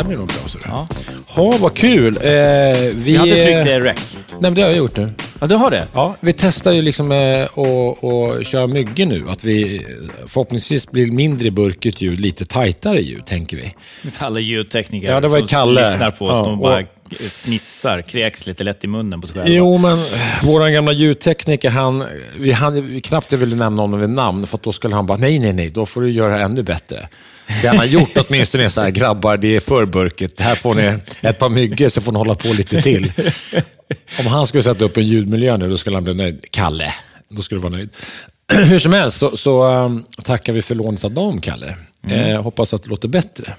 här blir nog bra. Så. Ja. Ja, vad kul. Eh, vi, Vi hade tryckt det rec. Nej, men det har jag gjort nu. Ja, du har det? Ja, vi testar ju liksom eh, köra myggor nu. Att vi förhoppningsvis blir mindre burkigt ljud, lite tajtare ljud, tänker vi. Alla ljudtekniker Ja, det var som Kalle. lyssnar på oss, Ja, de och- bara fnissar, kräks lite lätt i munnen på sig själva. Jo, men vår gamla ljudtekniker, han, vi, han vi knappt ville nämna honom vid namn, för att då skulle han bara, nej, nej, nej, då får du göra ännu bättre. Det han har gjort åtminstone så här, grabbar, det är för burkigt. Här får ni ett par myggor så får ni hålla på lite till. Om han skulle sätta upp en ljudmiljö nu, då skulle han bli nöjd. Kalle, då skulle du vara nöjd. Hur som helst så, så um, tackar vi för lånet av dem, Kalle. Eh, hoppas att det låter bättre.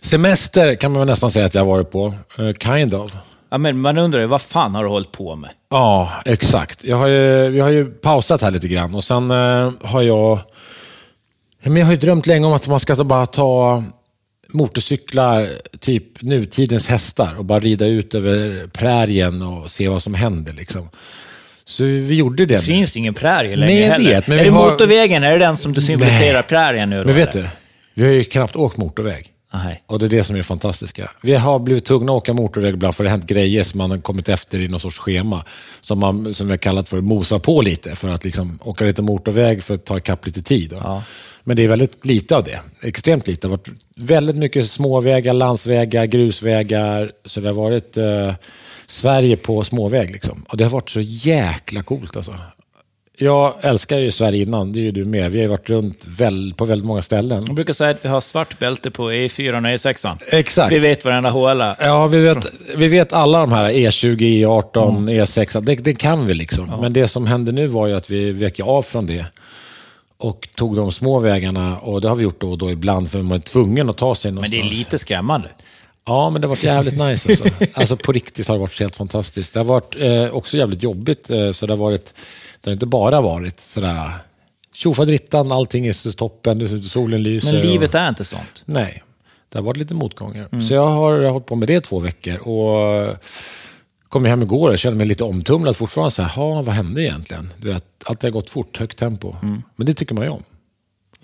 Semester kan man väl nästan säga att jag har varit på. Eh, kind of. Ja, men man undrar ju, vad fan har du hållit på med? Ja, exakt. Jag har ju, vi har ju pausat här lite grann och sen eh, har jag... Men jag har ju drömt länge om att man ska bara ta motorcyklar, typ nutidens hästar och bara rida ut över prärien och se vad som händer. Liksom. Så vi gjorde det. Det finns ingen prärie längre Nej, jag heller. vet, men är det har- motorvägen? Är det den som du symboliserar prärien nu? Då, Men vet eller? du, vi har ju knappt åkt motorväg. Nej. Och det är det som är det fantastiska. Vi har blivit tvungna att åka motorväg ibland för det har hänt grejer som man har kommit efter i någon sorts schema. Som, man, som vi har kallat för mosa på lite, för att liksom åka lite motorväg för att ta ikapp lite tid. Ja. Men det är väldigt lite av det. Extremt lite. Det har varit väldigt mycket småvägar, landsvägar, grusvägar. Så det har varit eh, Sverige på småväg. Liksom. Och det har varit så jäkla coolt alltså. Jag älskar ju Sverige innan, det är ju du med. Vi har ju varit runt väl, på väldigt många ställen. Jag brukar säga att vi har svart bälte på E4 och E6. Exakt. Vi vet varenda håla. Ja, vi vet, vi vet alla de här E E20, E18, E6, det, det kan vi liksom. Men det som hände nu var ju att vi vek av från det och tog de små vägarna och det har vi gjort då och då ibland för man är tvungen att ta sig Men någonstans. det är lite skrämmande. Ja, men det har varit jävligt nice alltså. alltså på riktigt har det varit helt fantastiskt. Det har varit eh, också jävligt jobbigt, eh, så det har varit, det har inte bara varit sådär tjofaderittan, allting är så toppen, solen lyser. Men och- livet är inte sånt. Nej, det har varit lite motgångar. Mm. Så jag har hållit på med det två veckor och kom hem igår och kände mig lite omtumlad fortfarande. Så här, "Ha, vad hände egentligen? Du vet, allt har gått fort, högt tempo. Mm. Men det tycker man ju om.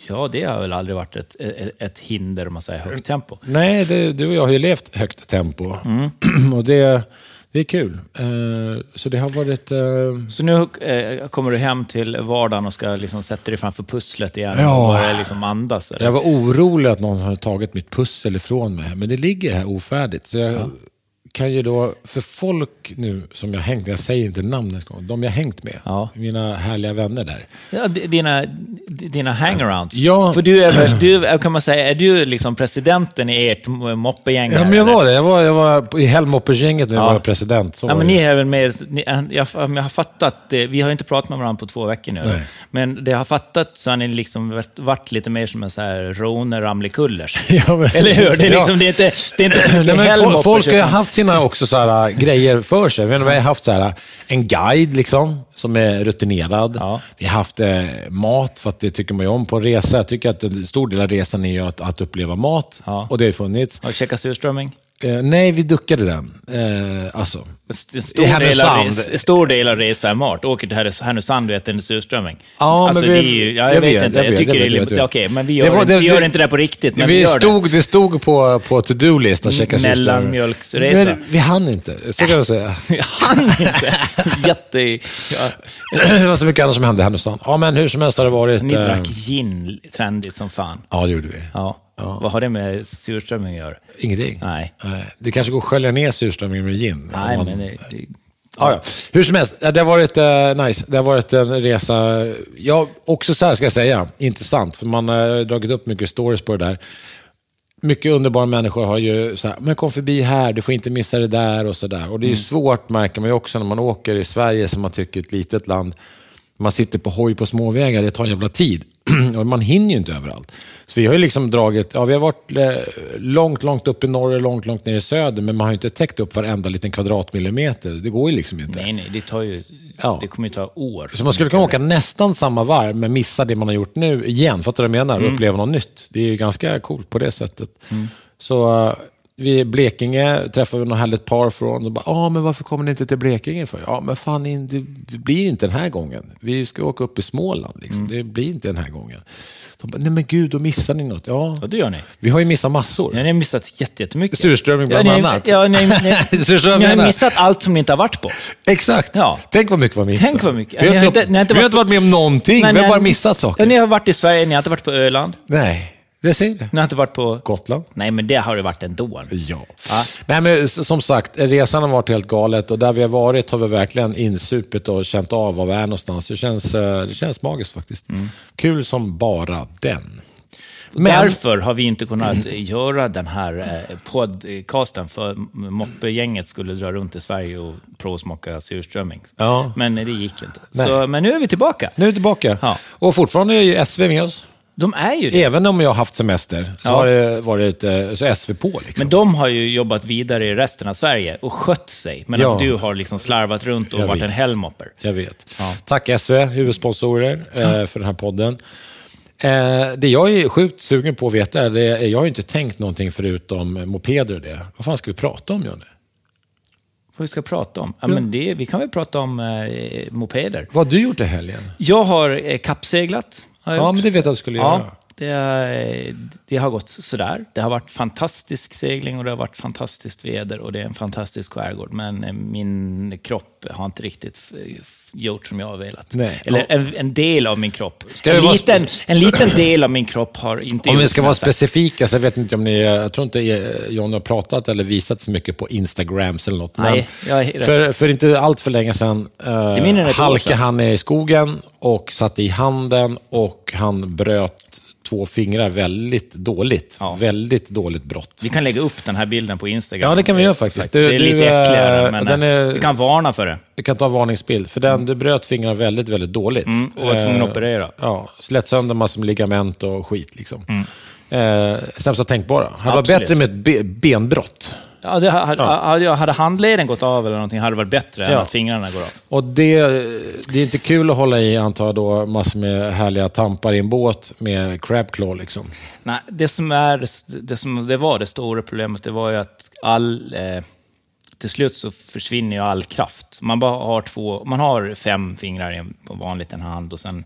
Ja, det har väl aldrig varit ett, ett, ett hinder om man säger högt tempo. Nej, det, du och jag har ju levt högt tempo Mm. och det, det är kul. Eh, så det har varit... eh, Så nu eh, kommer du hem till vardagen och ska liksom sätta dig framför pusslet igen Ja. och börja liksom andas? Eller? jag var orolig att någon hade tagit mitt pussel ifrån mig, men det ligger här ofärdigt. Så jag kan ju då, för folk nu som jag hängt med, jag säger inte namn de jag hängt med, Ja. mina härliga vänner där. Ja, dina, dina hangarounds. Ja. För du är väl, du, kan man säga, är du liksom presidenten i ert moppegäng? Ja, men jag var det. Jag var, jag var i Helmhoppers-gänget när jag Ja. var president. Så Ja, var men ni är väl mer, ni, jag, jag har fattat, det, vi har inte pratat med varandra på två veckor nu, Nej. men det har fattat så har ni liksom varit, lite mer som en så här Rone Ramlekullers. Ja, men- Eller hur? Det är, Ja. liksom, det är inte, det är inte Nej, men folk, har haft sina också så här, äh, grejer för sig. Vi har haft så här, en guide liksom, som är rutinerad. Ja. Vi har haft eh, mat, för att det tycker man ju om på en resa. Jag tycker att en stor del av resan är ju att, att uppleva mat. Ja. Och det har ju funnits. Har du käkat surströmming? Eh, nej, vi duckade den. Eh, alltså. En stor, del av, res, stor del av resan är mat. Åker till Härnös- Härnösand och äter en surströmming. Ja, alltså, men vi- det ju, ja, jag, jag vet, vet, inte. jag Jag, vet, tycker jag det är vet, lite... vet. Okej, men vi Det gör, var- det- vi gör det- inte det på riktigt, men vi, vi gör det. stod, det stod på, på to-do-list att käka surströmming. Mellanmjölksresa. Men vi hann inte, så kan jag säga. Han inte. Jätte... Ja. det var så mycket annat som hände i Härnösand. Ja, men hur som helst har det varit... Ni eh, drack gin trendigt som fan. Ja, det gjorde vi. Ja. Vad har det med surströmming att göra? Ingenting. Nej. Det kanske går att skölja ner surströmmingen med gin. Nej, man- men det, det, Ja, ja. Hur som helst, det har varit eh, nice. Det har varit en resa, ja, också så här ska jag säga, intressant. För man har dragit upp mycket stories på det där. Mycket underbara människor har ju så här, men kom förbi här, du får inte missa det där och så där. Och det är ju svårt, märker man ju också, när man åker i Sverige, som man tycker är ett litet land. Man sitter på hoj på småvägar, det tar en jävla tid. och man hinner ju inte överallt. Så vi har ju liksom dragit, ja vi har varit eh, långt, långt upp i norr och långt, långt ner i söder, men man har ju inte täckt upp varenda liten kvadratmillimeter. Det går ju liksom inte. nej, nej, det tar ju... Ja. Det kommer ju ta år. Så man skulle kunna åka nästan samma varv, men missa det man har gjort nu igen. Fattar du vad jag menar? Och uppleva något nytt. Det är ju ganska coolt på det sättet. Så, vi i Blekinge träffade vi något härligt par från. Och bara, ah, men varför kommer ni inte till Blekinge för? Ja, men fan, det blir inte den här gången. Vi ska åka upp i Småland. Liksom. Det blir inte den här gången. De bara, nej men gud, då missar ni något. Ja, Ja, det gör ni. vi har ju missat massor. Ja, ni har missat jätte- jättemycket. Surströmming bland ja, ni, annat. Ja, ni, ni, Surströmming ni har missat allt som ni inte har varit på. Exakt. Ja. Tänk vad mycket vi har missat. Tänk vad mycket. Vi har inte, har inte vi har varit inte varit med om någonting. Nej, vi har bara missat saker. Ja, ni har varit i Sverige, ni har inte varit på Öland. Nej, jag säger det. Ni har inte varit på... Gotland. Nej, men det har det varit ändå. Ja. Ja. Nej, men som sagt, resan har varit helt galet och där vi har varit har vi verkligen insupit och känt av var vi är någonstans. Det känns, eh, det känns magiskt faktiskt. Mm. Kul som bara den. Men, Därför har vi inte kunnat göra den här eh, podcasten, för moppegänget skulle dra runt i Sverige och provsmaka surströmming. Ja. Men det gick inte. Så, men nu är vi tillbaka. nu är vi tillbaka. Ja. Och fortfarande är ju SV med oss. De är ju det. Även om jag har haft semester så Ja. har det varit eh, så SV på. Liksom. Men de har ju jobbat vidare i resten av Sverige och skött sig. Medan Ja. du har liksom slarvat runt och Jag varit vet. en helmopper. Jag vet. Ja. Tack SV, huvudsponsorer, eh, för den här podden. Eh, det jag är sjukt sugen på att veta är, det jag har ju inte tänkt någonting förutom mopeder och det. Vad fan ska vi prata om, Jonny? Vad vi ska prata om? Ja, men det, vi kan väl prata om eh, mopeder. Vad har du gjort i helgen? Jag har eh, kappseglat. Ja, men det vet jag att du skulle göra. Det, det har gått sådär. Det har varit fantastisk segling och det har varit fantastiskt väder och det är en fantastisk skärgård. Men eh, min kropp har inte riktigt gjort som jag har velat. Nej. Eller en, en del av min kropp. En, liten, en liten del av min kropp har inte Om vi ska vara specifika, så jag vet inte om ni, jag tror inte Johnny har pratat eller visat så mycket på Instagrams eller något. Nej, för, för inte allt för länge sedan eh, halkade han ner i skogen och satte i handen och han bröt två fingrar väldigt dåligt. Ja. Väldigt dåligt brott. Vi kan lägga upp den här bilden på Instagram. Ja, det kan vi Eh, göra faktiskt. Det är Du- lite eh, äckligare, men den eh, är- vi kan varna för det. Du kan ta varningsbild, för den, du bröt fingrarna väldigt, väldigt dåligt. Mm, och var tvungen att Eh, operera. Ja, slätt sönder massor med ligament och skit. Liksom. Eh, sämsta tänkbara. Mm. Absolut. bättre med ett be benbrott. Ja, det, hade, hade, hade handleden gått av eller någonting hade det varit bättre än Ja. att fingrarna går av. Och det, det är inte kul att hålla i, antar jag, då, massor med härliga tampar i en båt med crab claw. Liksom. Nej, det som, är, det som det var det stora problemet, det var ju att all... Eh, till slut så försvinner ju all kraft. Man bara har två, man har fem fingrar i en- på vanligt en hand och sen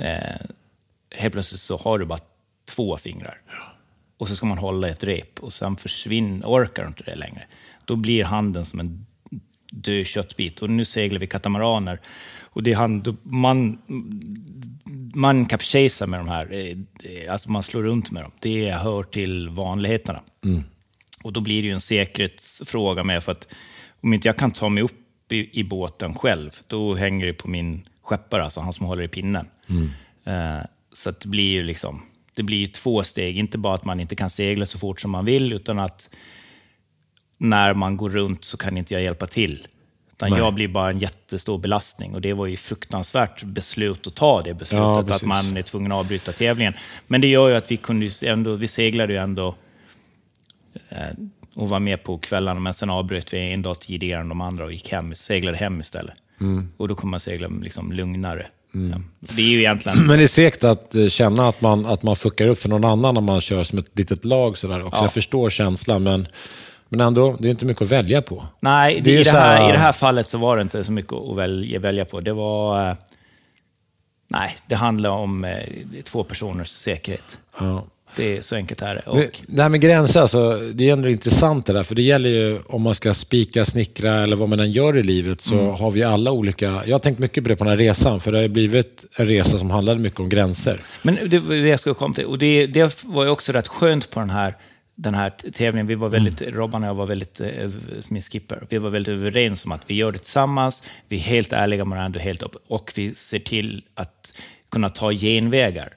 eh, helt plötsligt så har du bara två fingrar. Och så ska man hålla ett rep och sen försvinner, orkar inte det längre. Då blir handen som en död köttbit. Och nu seglar vi katamaraner. Och det är hand, man, man kapsejsar med de här, eh, alltså man slår runt med dem. Det hör till vanligheterna. Och då blir det ju en säkerhetsfråga med, för att om inte jag kan ta mig upp i, i båten själv, då hänger det på min skeppare, alltså han som håller i pinnen. Eh, så att det blir ju liksom, det blir ju två steg, inte bara att man inte kan segla så fort som man vill, utan att när man går runt så kan inte jag hjälpa till. Utan jag blir bara en jättestor belastning och det var ju fruktansvärt beslut att ta det Ja, beslutet, att precis. man är tvungen att avbryta tävlingen. Men det gör ju att vi kunde ändå, vi seglade ju ändå eh, och var med på kvällarna, men sen avbröt vi en dag tidigare än de andra och gick hem, seglade hem istället. Mm. Och då kommer man segla liksom lugnare. Ja. Det är ju egentligen... Men det är segt att eh, känna att man, att man fuckar upp för någon annan när man kör som ett litet lag. Sådär också. Ja. Jag förstår känslan, men, men ändå, det är inte mycket att välja på. Nej, Det är i, det här, här- i det här fallet så var det inte så mycket att välja, välja på. Det var... eh, Nej, det handlar om eh, två personers säkerhet. Ja. Det är så enkelt är det. Men Och, Det här med gränser, alltså, det är ändå intressant det där. För det gäller ju om man ska spika, snickra eller vad man än gör i livet så Mm. har vi alla olika... Jag har tänkt mycket på det på den här resan. För det har blivit en resa som handlade mycket om gränser. men det var det jag skulle komma till. Och det, det var ju också rätt skönt på den här, den här tävlingen. Vi var väldigt, Robban och jag var väldigt, eh, min skipper, vi var väldigt överens om att vi gör det tillsammans, vi är helt ärliga med varandra helt upp, och vi ser till att kunna ta genvägar.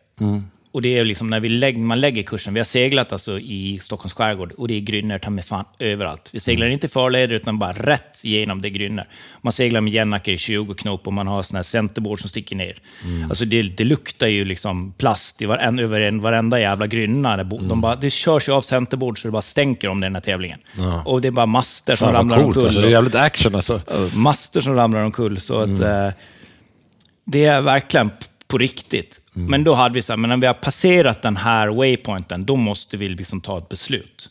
Och det är liksom när vi lägger, man lägger kursen, vi har seglat alltså i Stockholms skärgård och det är grynnor ta med fan överallt. Vi seglar inte i farleder utan bara rätt igenom det grynnor. Man seglar med jämnackor i 20 knop och man har såna här centerbord som sticker ner. Alltså det, det luktar ju liksom plast i varen, över en, varenda jävla grynna. Det, bo- de bara, det körs ju av centerbord så det bara stänker om den här tävlingen. Och det är bara master som Fan ramlar coolt, omkull. alltså, det är jävligt action alltså. master som ramlar omkull. Så att, eh, det är verkligen på riktigt. Men då hade vi så här, men när vi har passerat den här waypointen, då måste vi liksom ta ett beslut.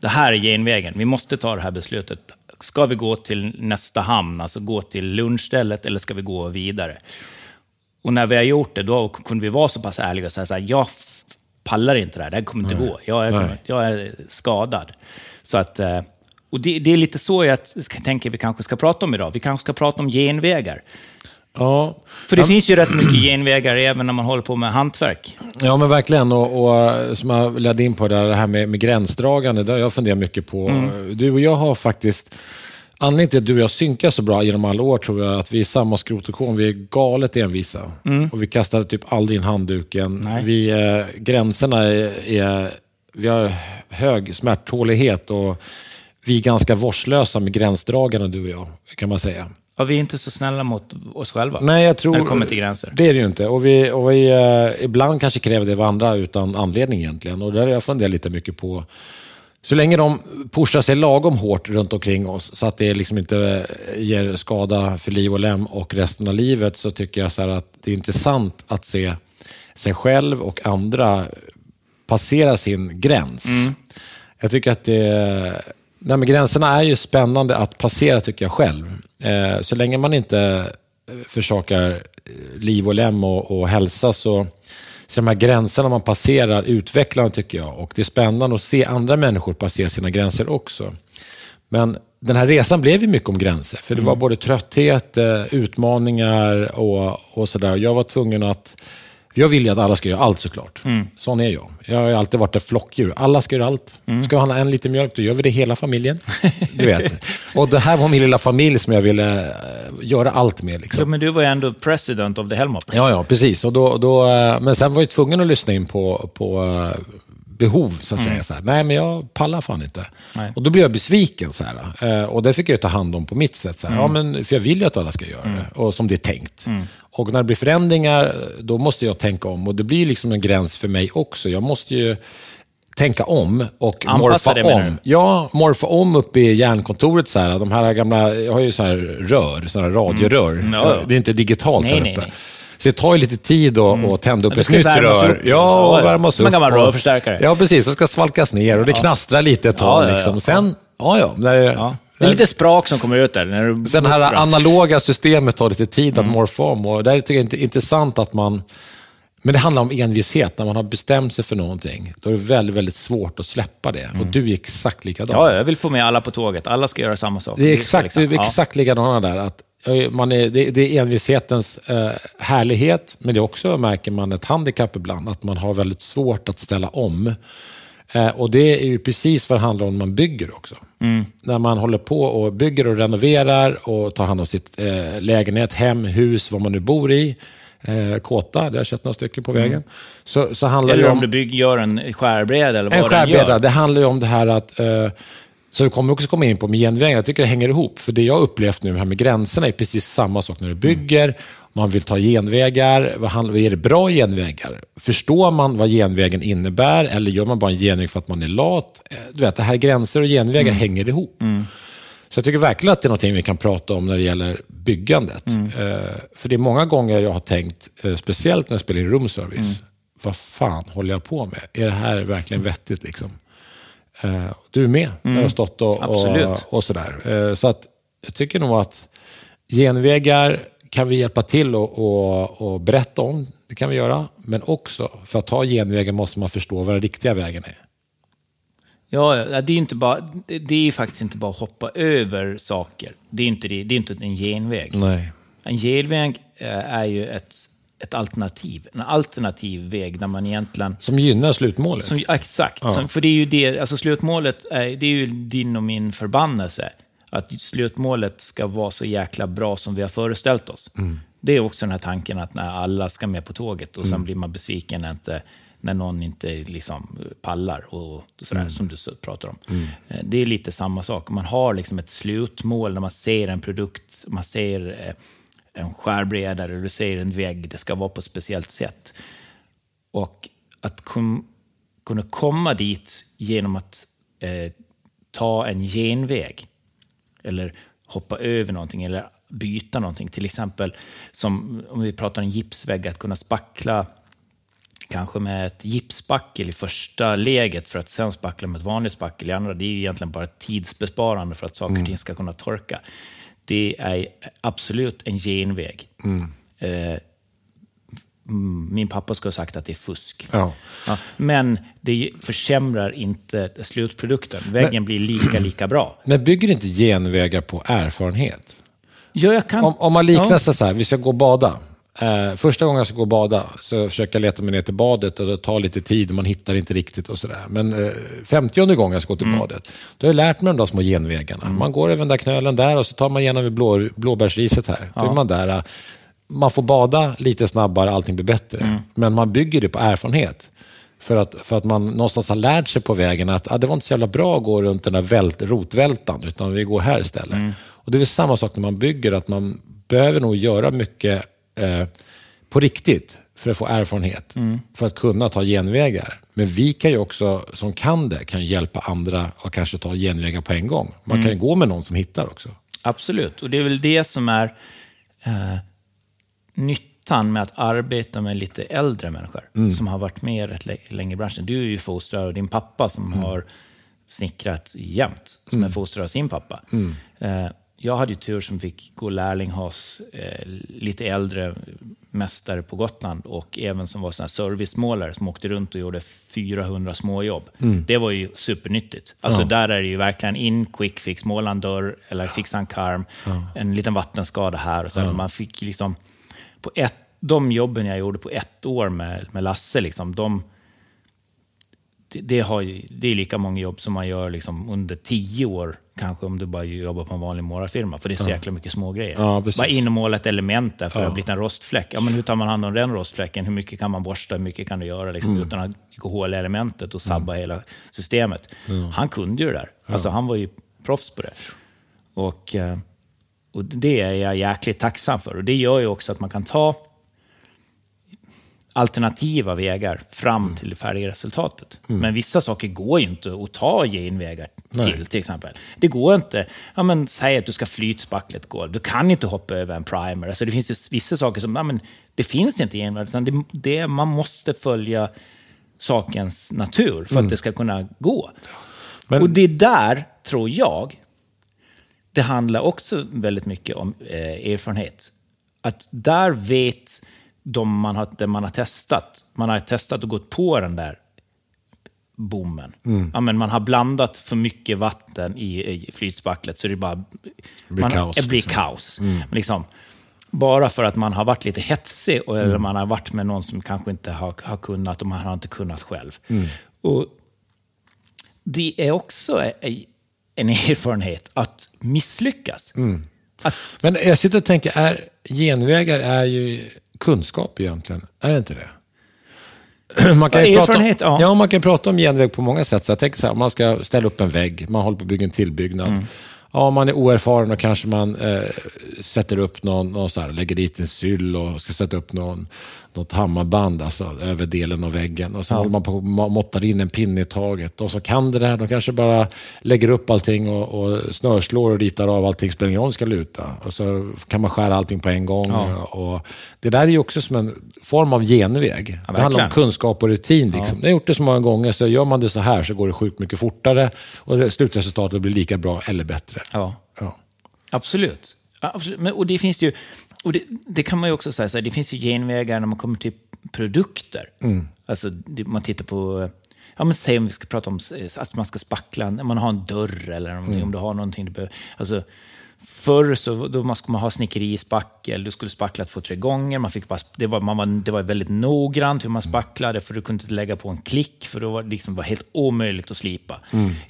Det här är genvägen, vi måste ta det här beslutet. Ska vi gå till nästa hamn, alltså gå till lunchstället, eller ska vi gå vidare? Och när vi har gjort det, då kunde vi vara så pass ärliga och säga så här, jag pallar inte det här, det här kommer inte gå. Jag är, jag är skadad. Så att, eh, och det, det är lite så jag tänker vi kanske ska prata om idag. Vi kanske ska prata om genvägar. Ja, För det finns ju rätt mycket genvägar även när man håller på med hantverk. Ja, men verkligen. Och, och som jag ledde in på, där, det här med, med gränsdragande, det har jag funderat mycket på. Du och jag har faktiskt... Anledningen till att du och jag synkar så bra genom alla år tror jag att vi är samma skrot och korn. Vi är galet envisa. Och vi kastar typ aldrig in handduken. Nej. Vi, eh, gränserna är, är... Vi har hög smärttålighet och vi är ganska vårdslösa med gränsdragande, du och jag, kan man säga. Ja, vi är inte så snälla mot oss själva. Nej, jag tror... När det kommer till gränser. Det är det ju inte. Och vi, och vi eh, ibland kanske kräver det av andra utan anledning egentligen. Och där har jag funderat lite mycket på. Så länge de pushar sig lagom hårt runt omkring oss så att det liksom inte eh, ger skada för liv och lem och resten av livet så tycker jag så att det är intressant att se sig själv och andra passera sin gräns. Jag tycker att det... Nej, men gränserna är ju spännande att passera tycker jag själv. Eh, så länge man inte eh, försakar eh, liv och lem och, och hälsa så, så de här gränserna man passerar utvecklande tycker jag. Och det är spännande att se andra människor passera sina gränser också. Men den här resan blev ju mycket om gränser. För det var både trötthet, eh, utmaningar och, och sådär. Jag var tvungen att... Jag vill ju att alla ska göra allt såklart. Sån är jag. Jag har alltid varit ett flockdjur. Alla ska göra allt. Ska vi handla en liter mjölk, då gör vi det hela familjen. Du vet. Och det här var min lilla familj som jag ville eh, göra allt med. Liksom. Ja, men du var ju ändå president of the Helmop. Ja, ja, precis. Och då, då, eh, men sen var jag tvungen att lyssna in på, på eh, behov, så att säga. Så här. Nej, men jag pallar fan inte. Nej. Och då blev jag besviken. Så här. Och det fick jag ta hand om på mitt sätt. Så här. Ja, men, för jag vill ju att alla ska göra det, och som det är tänkt. Och när det blir förändringar, då måste jag tänka om. Och det blir liksom en gräns för mig också. Jag måste ju tänka om och Anpassa morfa om. Ja, morfa om uppe i järnkontoret. Så här, de här gamla, jag har ju så här rör, såna här radiorör. Mm. Ja. Det är inte digitalt Nej, här nej, uppe. nej. Så det tar ju lite tid att att tända upp Ja, ett nytt rör. upp, liksom. Ja, Ja, och värmas som upp. en gammal rörförstärkare. Ja, precis. Det ska svalkas ner och det knastrar lite ett tag. Ja, ja. Liksom. Sen, ja, ja. När, Ja. Det är lite sprak som kommer ut där. När du Sen det här analoga systemet tar lite tid Mm. att morfa om. Och där tycker jag det är intressant att man... Men det handlar om envishet. När man har bestämt sig för någonting, då är det väldigt, väldigt svårt att släppa det. Och du är exakt likadan. Mm. Ja, jag vill få med alla på tåget. Alla ska göra samma sak. Det är exakt, liksom- det är exakt likadana där. Att man är, det, det är envishetens eh, härlighet, men det är också, märker man, ett handikapp ibland. Att man har väldigt svårt att ställa om. Eh, och det är ju precis vad det handlar om när man bygger också. När man håller på och bygger och renoverar och tar hand om sitt eh, lägenhet, hem, hus, vad man nu bor i. Eh, kåta, det har jag sett några stycken på vägen. Så, så handlar det Eller ju om du bygg, gör en skärbräda eller vad en skärbräda. Det handlar ju om det här att... Eh, så det kommer också komma in på med genvägar. Jag tycker det hänger ihop. För det jag har upplevt nu här med gränserna är precis samma sak när du bygger. Man vill ta genvägar. Vad, handlar, är det bra genvägar? Förstår man vad genvägen innebär eller gör man bara en genväg för att man är lat? Eh, Du vet, det här gränser och genvägar hänger ihop. Så jag tycker verkligen att det är någonting vi kan prata om när det gäller byggandet. Eh, för det är många gånger jag har tänkt, eh, speciellt när jag spelar in room service, vad fan håller jag på med? Är det här verkligen vettigt? Liksom? Du är med när du har stått och, och, och sådär. Så att jag tycker nog att genvägar kan vi hjälpa till och, och, och berätta om. Det kan vi göra. Men också, för att ta genvägen måste man förstå vad den riktiga vägen är. Ja, ja, det är, inte bara, det är faktiskt inte bara att hoppa över saker. Det är inte, det, det är inte en genväg. Nej. En genväg eh, är ju ett, ett alternativ. En alternativ väg där man egentligen... Som gynnar slutmålet. Som, exakt. Som, för det är ju det, alltså slutmålet är, det är ju din och min förbannelse. Att slutmålet ska vara så jäkla bra som vi har föreställt oss. Det är också den här tanken att när alla ska med på tåget och sen blir man besviken när, inte, när någon inte liksom pallar och sådär, som du pratar om. Eh, Det är lite samma sak. Man har liksom ett slutmål när man ser en produkt, man ser eh, en skärbräda eller du ser en vägg, det ska vara på ett speciellt sätt. Och att kom, kunna komma dit genom att eh, ta en genväg, eller hoppa över någonting, eller byta någonting. Till exempel, som om vi pratar om gipsvägg, att kunna spackla kanske med ett gipsspackel i första läget för att sen spackla med ett vanligt spackel i andra. Det är ju egentligen bara tidsbesparande för att saker och ting ska kunna torka. Det är absolut en genväg. Eh, mm, min pappa skulle ha sagt att det är fusk. Ja. Ja, men det försämrar inte slutprodukten. Väggen blir lika, lika bra. Men bygger inte genvägar på erfarenhet? Ja, kan... Om, om man liknar sig så här, vi ska gå och bada. Eh, första gången jag ska gå och bada så försöker jag leta mig ner till badet och det tar lite tid och man hittar inte riktigt och sådär. Men eh, femtionde gången jag ska gå till Mm. badet, då har jag lärt mig de där små genvägarna. Man går över den där knölen där och så tar man igenom blå, blåbärsriset här. Då är man där. Man får bada lite snabbare, allting blir bättre. Mm. Men man bygger det på erfarenhet. För att, för att man någonstans har lärt sig på vägen att ah, det var inte så jävla bra att gå runt den där vält, rotvältan, utan vi går här istället. Mm. Och Det är väl samma sak när man bygger, att man behöver nog göra mycket eh, på riktigt för att få erfarenhet, för att kunna ta genvägar. Men vi kan ju också, som kan det, kan hjälpa andra att kanske ta genvägar på en gång. Man kan ju gå med någon som hittar också. Absolut, och det är väl det som är eh, nyttan med att arbeta med lite äldre människor som har varit med rätt lä- länge i branschen. Du är ju fostrad av din pappa som har snickrat jämt, som är fostrad av sin pappa. Eh, jag hade ju tur som fick gå lärling hos eh, lite äldre mästare på Gotland och även som var såna servicemålare som åkte runt och gjorde 400 småjobb. Det var ju supernyttigt. Alltså där är det ju verkligen in, quick fix, måla en dörr eller fixa en karm, en liten vattenskada här. Och så Man fick liksom, på ett, de jobben jag gjorde på ett år med, med Lasse, liksom, de, det, det, har det är lika många jobb som man gör liksom under tio år, kanske om du bara jobbar på en vanlig målarfirma. För det är så jäkla mycket små grejer. Ja, precis. bara in och måla ett element där för att det har blivit en rostfläck. Ja, men hur tar man hand om den rostfläcken? Hur mycket kan man borsta? Hur mycket kan du göra liksom, utan att gå hål i elementet och sabba hela systemet? Han kunde ju det där. Alltså, han var ju proffs på det. Och, eh, och det är jag jäkligt tacksam för. Och det gör ju också att man kan ta alternativa vägar fram till det färdiga resultatet. Men vissa saker går ju inte att ta genvägar till, till exempel. Det går inte, ja, men, säg att du ska flytspackla ett golv. Du kan inte hoppa över en primer. Alltså, det finns ju vissa saker som, ja, men, det finns inte genvägar, utan det, det, man måste följa sakens natur för att det ska kunna gå. Men- Och det är där, tror jag, det handlar också väldigt mycket om eh, erfarenhet. Att där vet de man har, det man har testat, man har testat och gått på den där bommen. Mm. Ja, men man har blandat för mycket vatten i, i flytspacklet så det bara blir man, kaos, Det blir liksom. kaos. Liksom, bara för att man har varit lite hetsig och, eller man har varit med någon som kanske inte har, har kunnat och man har inte kunnat själv. Och det är också en erfarenhet att misslyckas. Att, Men jag sitter och tänker, är, genvägar är ju kunskap egentligen. Är det inte det? Man kan, Ja, prata, erfarenhet, ja. ja, man kan prata om genväg på många sätt. Så jag tänker så här, om man ska ställa upp en vägg, man håller på att bygga en tillbyggnad. Mm. Ja, om man är oerfaren och kanske man eh, sätter upp någon, någon så här, lägger dit en syll och ska sätta upp någon, något hammarband alltså, över delen av väggen. Och så håller man på och måttar in en pinne i taget. Och så kan det där, de kanske bara lägger upp allting och, och snörslår och ritar av allting, spelar ingen roll ska luta. Och så kan man skära allting på en gång. Och det där är ju också som en form av genväg. det handlar om kunskap och rutin. Liksom. Jag har gjort det så många gånger, så gör man det så här så går det sjukt mycket fortare och slutresultatet blir lika bra eller bättre. ja. Ja. Absolut. Ja, absolut. Men, och det finns ju, och det, det kan man ju också säga, så här, det finns ju genvägar när man kommer till produkter. Alltså, det, man tittar på, ja men säg om vi ska prata om att man ska spackla, när man har en dörr eller om, om du har någonting du behöver. Alltså, Förr så då man skulle man ha snickeri i spackel, du skulle spackla två, tre gånger. Man fick bara, det, var, man var, det var väldigt noggrant hur man spacklade, för du kunde inte lägga på en klick, för det var, liksom, var helt omöjligt att slipa.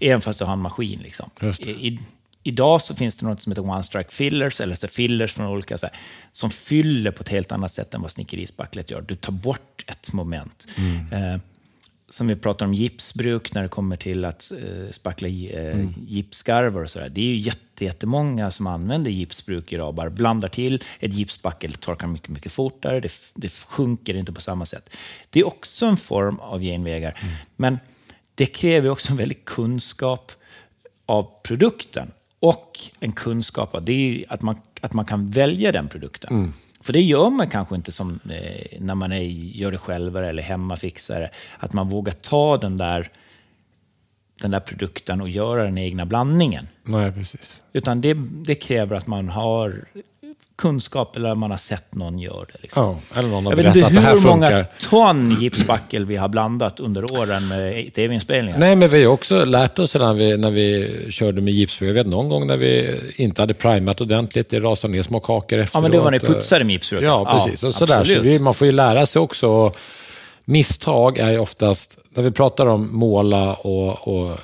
Även fast du har en maskin. Liksom. Det. I, idag så finns det något som heter One Strike Fillers, eller så fillers från olika, så här, som fyller på ett helt annat sätt än vad snickerispacklet gör. Du tar bort ett moment. Eh, som vi pratar om gipsbruk när det kommer till att eh, spackla eh, gipsskarvar och sådär. Det är ju jätte, jättemånga som använder gipsbruk idag. Bara blandar till ett gipsspackel, torkar mycket, mycket fortare. Det, det sjunker inte på samma sätt. Det är också en form av genvägar. Men det kräver också en väldig kunskap av produkten och en kunskap av det är att, man, att man kan välja den produkten. För det gör man kanske inte som eh, när man är, gör det själv eller hemmafixare. Att man vågar ta den där, den där produkten och göra den egna blandningen. Nej, precis. Utan det, det kräver att man har kunskap eller man har sett någon göra det. Liksom. Ja, eller någon har Jag vet inte hur många ton gipsspackel vi har blandat under åren med tv-inspelningar. Nej, men vi har också lärt oss när vi, när vi körde med gipsfrö. Jag vet någon gång när vi inte hade primat ordentligt, det rasade ner små kakor efteråt. Ja, men det var när ni putsade med gipsrör. Ja, precis. och sådär. Så vi, man får ju lära sig också. Misstag är oftast, när vi pratar om måla och, och,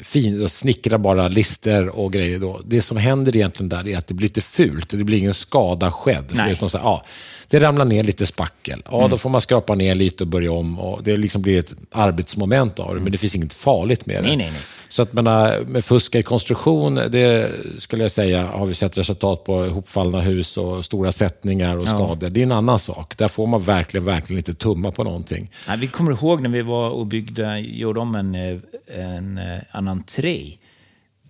fin, och snickra bara lister och grejer. Då, det som händer egentligen där är att det blir lite fult och det blir ingen skada skedd. Förutom så här, ja, det ramlar ner lite spackel. Ja, Mm. Då får man skrapa ner lite och börja om. Och det liksom blir ett arbetsmoment av det, men det finns inget farligt med det. Nej, nej, nej. Så att menar, med fuska i konstruktion, det skulle jag säga har vi sett resultat på ihopfallna hus och stora sättningar och skador. Det är en annan sak. Där får man verkligen, verkligen inte tumma på någonting. Nej, vi kommer ihåg när vi var och byggde, gjorde om en, eh, en, eh, en entré.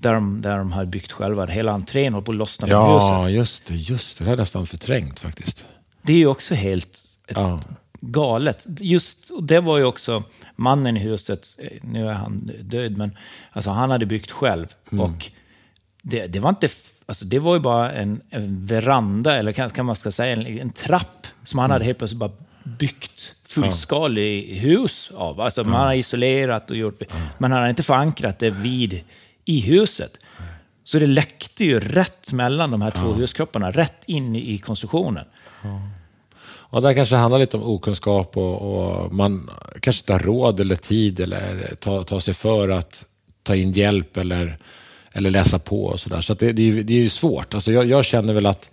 Där de, där de hade byggt själva. Hela entrén höll på att lossna från Ja, huset. just det. Just det. Det har jag nästan förträngt faktiskt. Det är ju också helt Ja. galet. Just, och det var ju också mannen i huset, eh, nu är han död, men alltså, han hade byggt själv. Mm. Och det, det var inte... Alltså, det var ju bara en, en veranda, eller kan, kan man ska säga en, en trapp, som han hade helt plötsligt bara byggt fullskalig hus av. Alltså, Man har isolerat och gjort... Men han hade inte förankrat det vid, i huset. Så det läckte ju rätt mellan de här två huskropparna, rätt in i konstruktionen. Och där kanske det handlar lite om okunskap och, och man kanske inte har råd eller tid eller ta, ta sig för att ta in hjälp eller, eller läsa på och sådär. Så att det, det, är det är ju svårt. Alltså jag, jag känner väl att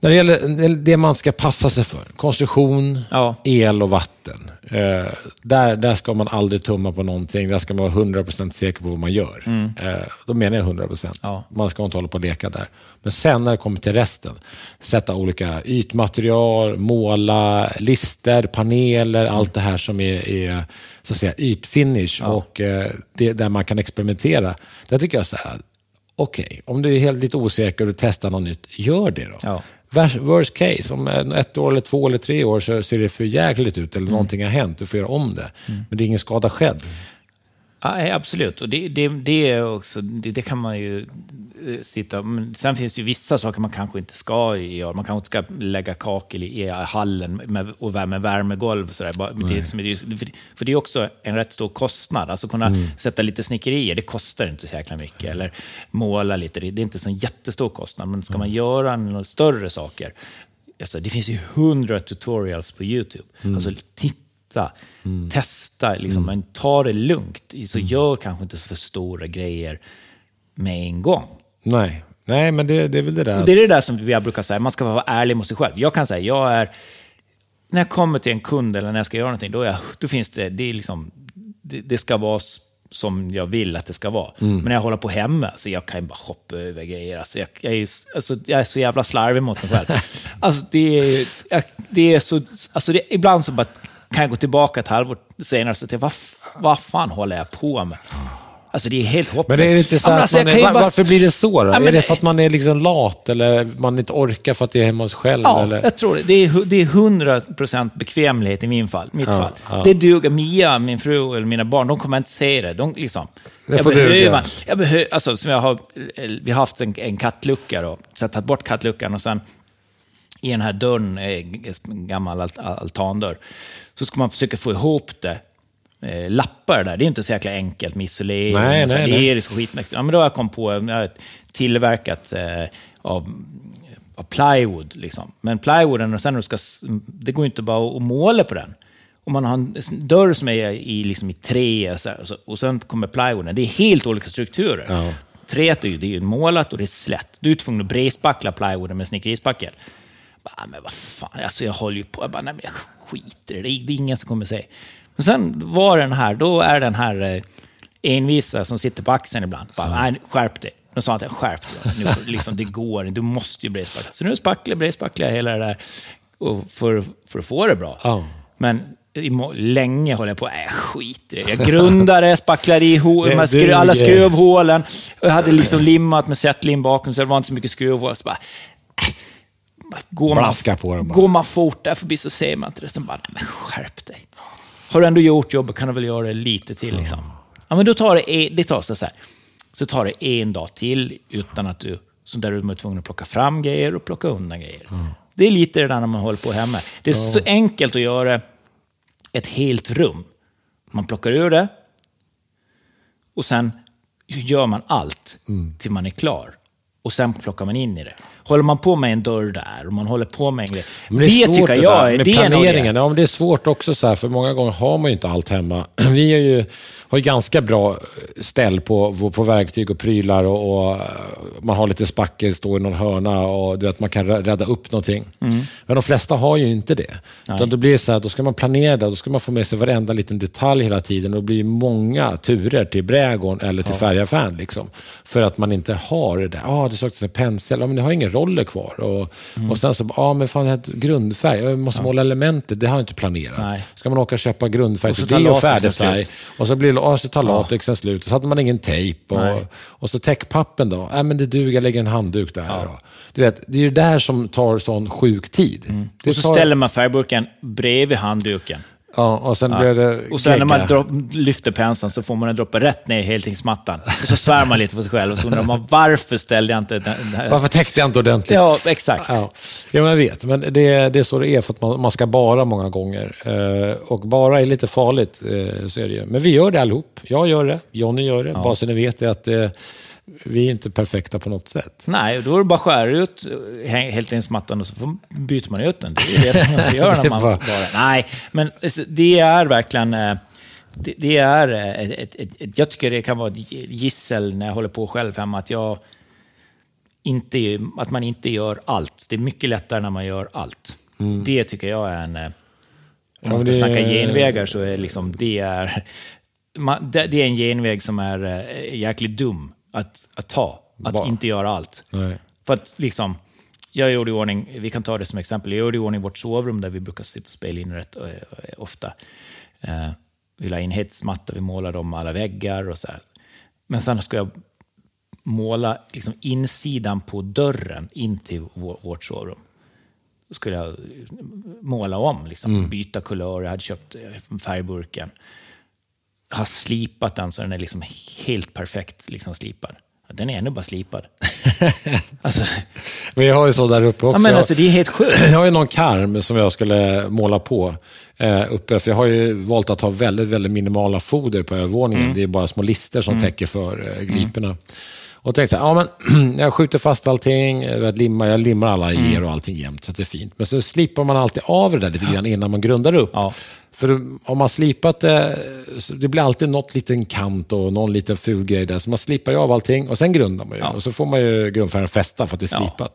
när det gäller det man ska passa sig för, konstruktion, Ja. el och vatten. Eh, där, där ska man aldrig tumma på någonting. Där ska man vara 100% säker på vad man gör. Eh, då menar jag 100%. Ja. Man ska inte hålla på och leka där. Men sen när det kommer till resten, sätta olika ytmaterial, måla, lister, paneler, allt det här som är, är så att säga, ytfinish och eh, det, där man kan experimentera. Där tycker jag så här, okej, om du är helt lite osäker och testar något nytt, gör det då. Ja. Worst case, om ett år, eller två eller tre år så ser det för jäkligt ut eller någonting har hänt, du får göra om det. Men det är ingen skada skedd. Ja, absolut. Och det, det, det, är också, det, det kan man ju eh, sitta... Men sen finns det ju vissa saker man kanske inte ska göra. Man kanske inte ska lägga kakel i, i hallen med, och värma värmegolv. Och sådär. Det, för, det är också en rätt stor kostnad. Alltså kunna sätta lite snickerier, det kostar inte så jäkla mycket. Eller måla lite, det, är inte så en jättestor kostnad. Men ska man göra några större saker, alltså, det finns ju hundra tutorials på YouTube. Alltså, titta, testa, liksom, men ta det lugnt. Så gör kanske inte så för stora grejer med en gång. Nej, Nej men det, det är väl det där. Och det är det där som jag brukar säga, man ska vara ärlig mot sig själv. Jag kan säga, jag är... När jag kommer till en kund eller när jag ska göra någonting, då, jag, då finns det, det är liksom... Det, det ska vara som jag vill att det ska vara. Men när jag håller på hemma, så jag kan ju bara hoppa över grejer. Alltså jag, jag, är, alltså jag är så jävla slarvig mot mig själv. alltså det är, det är så... Alltså det, ibland så bara kan jag gå tillbaka ett halvår senare och säga, vad, vad fan håller jag på med? Alltså det är helt hopplöst. Men är det inte så Ja, att alltså, är, var, bara- varför blir det så då? Ja, men är det för att man är liksom lat eller man inte orkar för att det är hemma hos själv? Ja, eller? jag tror det. Det är, det är 100% bekvämlighet i min fall, mitt Ja, fall. Det duger. Mia, min fru eller mina barn, de kommer inte se det. De, liksom, Det jag behöver, jag behöver, alltså, som jag har, vi har haft en, en kattlucka då, så jag har tagit bort kattluckan och sen i den här dörren, eh, en gammal alt- altandörr, så ska man försöka få ihop det. Eh, lappar där, det är inte så jäkla enkelt med isolering. Nej, och så, nej, det nej. är liksom skitmäktigt. Ja, men då har jag kommit på, jag har tillverkat eh, av, av plywood. Liksom. Men plywooden, och sen när du ska, det går ju inte bara att måla på den. Om man har en dörr som är i, liksom i trä och, så här, och, så, och sen kommer plywooden, det är helt olika strukturer. Ja. Träet är ju, det är ju målat och det är slätt. Du är tvungen att brespackla plywooden med snickerispackel. Bara, men vad fan, alltså jag håller ju på. Jag bara, nej men jag skiter i det. Det är, ingen som kommer säga. Men sen var den här, då är den här eh, envisa som sitter på axeln ibland. Bara, nej, skärp dig. Då sa att skärp dig. Nu, liksom, det går du måste ju brespackla. Så nu spacklar, brespacklar jag hela det där och för, för att få det bra. Ja. Men länge höll jag på, jag skiter i det. Jag grundade, spacklade i skru- alla skruvhålen. Jag hade liksom limmat med sättlim bakom så det var inte så mycket skruvhål. Så bara, Går Blaska man, på bara. Går man fort där förbi så ser man inte det. Så bara, nej men skärp dig. Har du ändå gjort jobbet kan du väl göra det lite till liksom. Ja, men då tar det, det tar så, här. Så tar det en dag till utan att du, så där du är tvungen att plocka fram grejer och plocka undan grejer. Det är lite det där när man håller på hemma. Det är så enkelt att göra ett helt rum. Man plockar ur det och sen gör man allt till man är klar. Och sen plockar man in i det. Håller man på med en dörr där och man håller på med en grej. Men det, är svårt tycker det jag är med det är planeringen. det. Ja, men det är svårt också så här, för många gånger har man ju inte allt hemma. Vi är ju, har ju ganska bra ställ på, på, verktyg och prylar och, och eh, man har lite spackel, står i någon hörna och du vet, man kan rä- rädda upp någonting. Mm. Men de flesta har ju inte det. Utan då blir det så här, då ska man planera det, då ska man få med sig varenda liten detalj hela tiden och det blir många turer till brädgården eller till färgaffären. Liksom, för att man inte har det där. Ja, ah, det saknas en pensel. Ja, men ni har ingen roller kvar. Och, Mm. och sen så, ja ah, men fan, grundfärg. Jag måste måla elementet. Det har jag inte planerat. Nej. Ska man åka och köpa grundfärg Och så till tar det och färdigfärg. Och så, blir, det- och så tar latexen slut. Och så hade man ingen tejp. Och, och så täckpappen då. Nej, men det duger, jag lägger en handduk där. Då. Du vet, det är ju det här som tar sån sjuk tid. Mm. Och så tar, ställer man färgburken bredvid handduken. Ja, och sen blir det Och sen när man gegga. dropp, lyfter penseln så får man den droppa rätt ner i heltingsmattan. Och så svär man lite för sig själv och så undrar man varför ställde jag inte den här... Varför täckte jag inte ordentligt? Ja, exakt. Ja, ja men jag vet. Men det, det är så det är för att man, man ska bara många gånger. Eh, och bara är lite farligt, eh, så är det ju. Men vi gör det allihop. Jag gör det, Jonny gör det. Bara så ni vet det att eh, vi är inte perfekta på något sätt. Nej, då är det bara att skära ut eh, heltingsmattan och så byter man ut den. Det är det som man gör när man bara... Nej, men alltså, det är verkligen... eh, Det, det är eh, ett, ett, ett, Jag tycker det kan vara ett gissel när jag håller på själv hemma, att jag inte, att man inte gör allt. Det är mycket lättare när man gör allt. Det tycker jag är en... eh, Om man ska det- snacka genvägar så är liksom, det, är, man, det, det är en genväg som är jäkligt dum att, att ta. Att Bara- inte göra allt. Nej. För att liksom, jag gjorde i ordning, vi kan ta det som exempel, jag gjorde i ordning vårt sovrum där vi brukar sitta och spela in rätt eh, ofta. Eh, vi la in hetsmatta, vi målade om alla väggar och så här. Men sen ska jag måla liksom insidan på dörren in till vår, vårt sovrum. Då skulle jag måla om, liksom, byta kulör. Jag hade köpt eh, färgburken. Har slipat den så den är liksom helt perfekt liksom slipad. Den är ännu bara slipad. alltså, Men jag har ju så där uppe också. ja, men alltså, det är helt sjukt. Jag har ju någon karm som jag skulle måla på eh, uppe, för jag har ju valt att ha väldigt, väldigt minimala foder på övervåningen. Mm. Det är bara små lister som täcker för eh, gliporna. Och tänkte så här, ja, men, jag skjuter fast allting, jag limmar, jag limmar alla Mm. ger och allting jämt, så att det är fint. Men så slipar man alltid av det där lite grann innan man grundar upp. Ja. För om man slipat det, det blir alltid något liten kant och någon liten ful grej där. Så man slipar ju av allting och sen grundar man ju. Och så får man ju grundfärgen fästa för att det är Ja.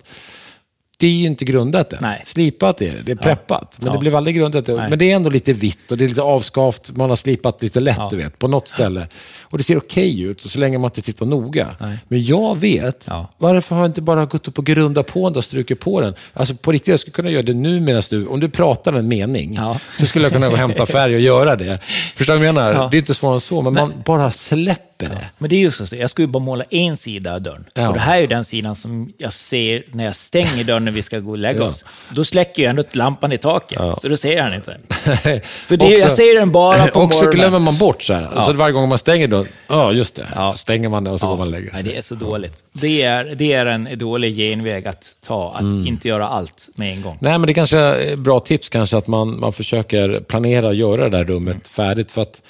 Det är ju inte grundat än. Nej. Slipat är det, det är preppat. Men Ja. det blev aldrig grundat. Nej. Men det är ändå lite vitt och det är lite avskavt. Man har slipat lite lätt, Ja. du vet, på något ställe. Och det ser okej ut, och så länge man inte tittar noga. Nej. Men jag vet, Ja. varför har jag inte bara gått upp och grundat på den och strukit på den? Alltså på riktigt, jag skulle kunna göra det nu medan du, om du pratar en mening, Ja. så skulle jag kunna gå och hämta färg och göra det. Förstår du vad jag menar? Ja. Det är inte svårare än så, men man bara släpper det. Men det är ju så, jag ska ju bara måla en sida av dörren. Ja. Och det här är ju den sidan som jag ser när jag stänger dörren vi ska gå och lägga oss. Då släcker jag ändå lampan i taket, så då ser den inte. Så det, jag ser den bara på Och så morgonen. glömmer man bort så här. Så varje gång man stänger dörren, ja just det, Ja. stänger man den och så Ja. går man och lägger sig. det är så dåligt. Det är, det är en dålig genväg att ta, att Mm. inte göra allt med en gång. Nej, men det kanske är bra tips kanske att man, man försöker planera och göra det där rummet färdigt. För att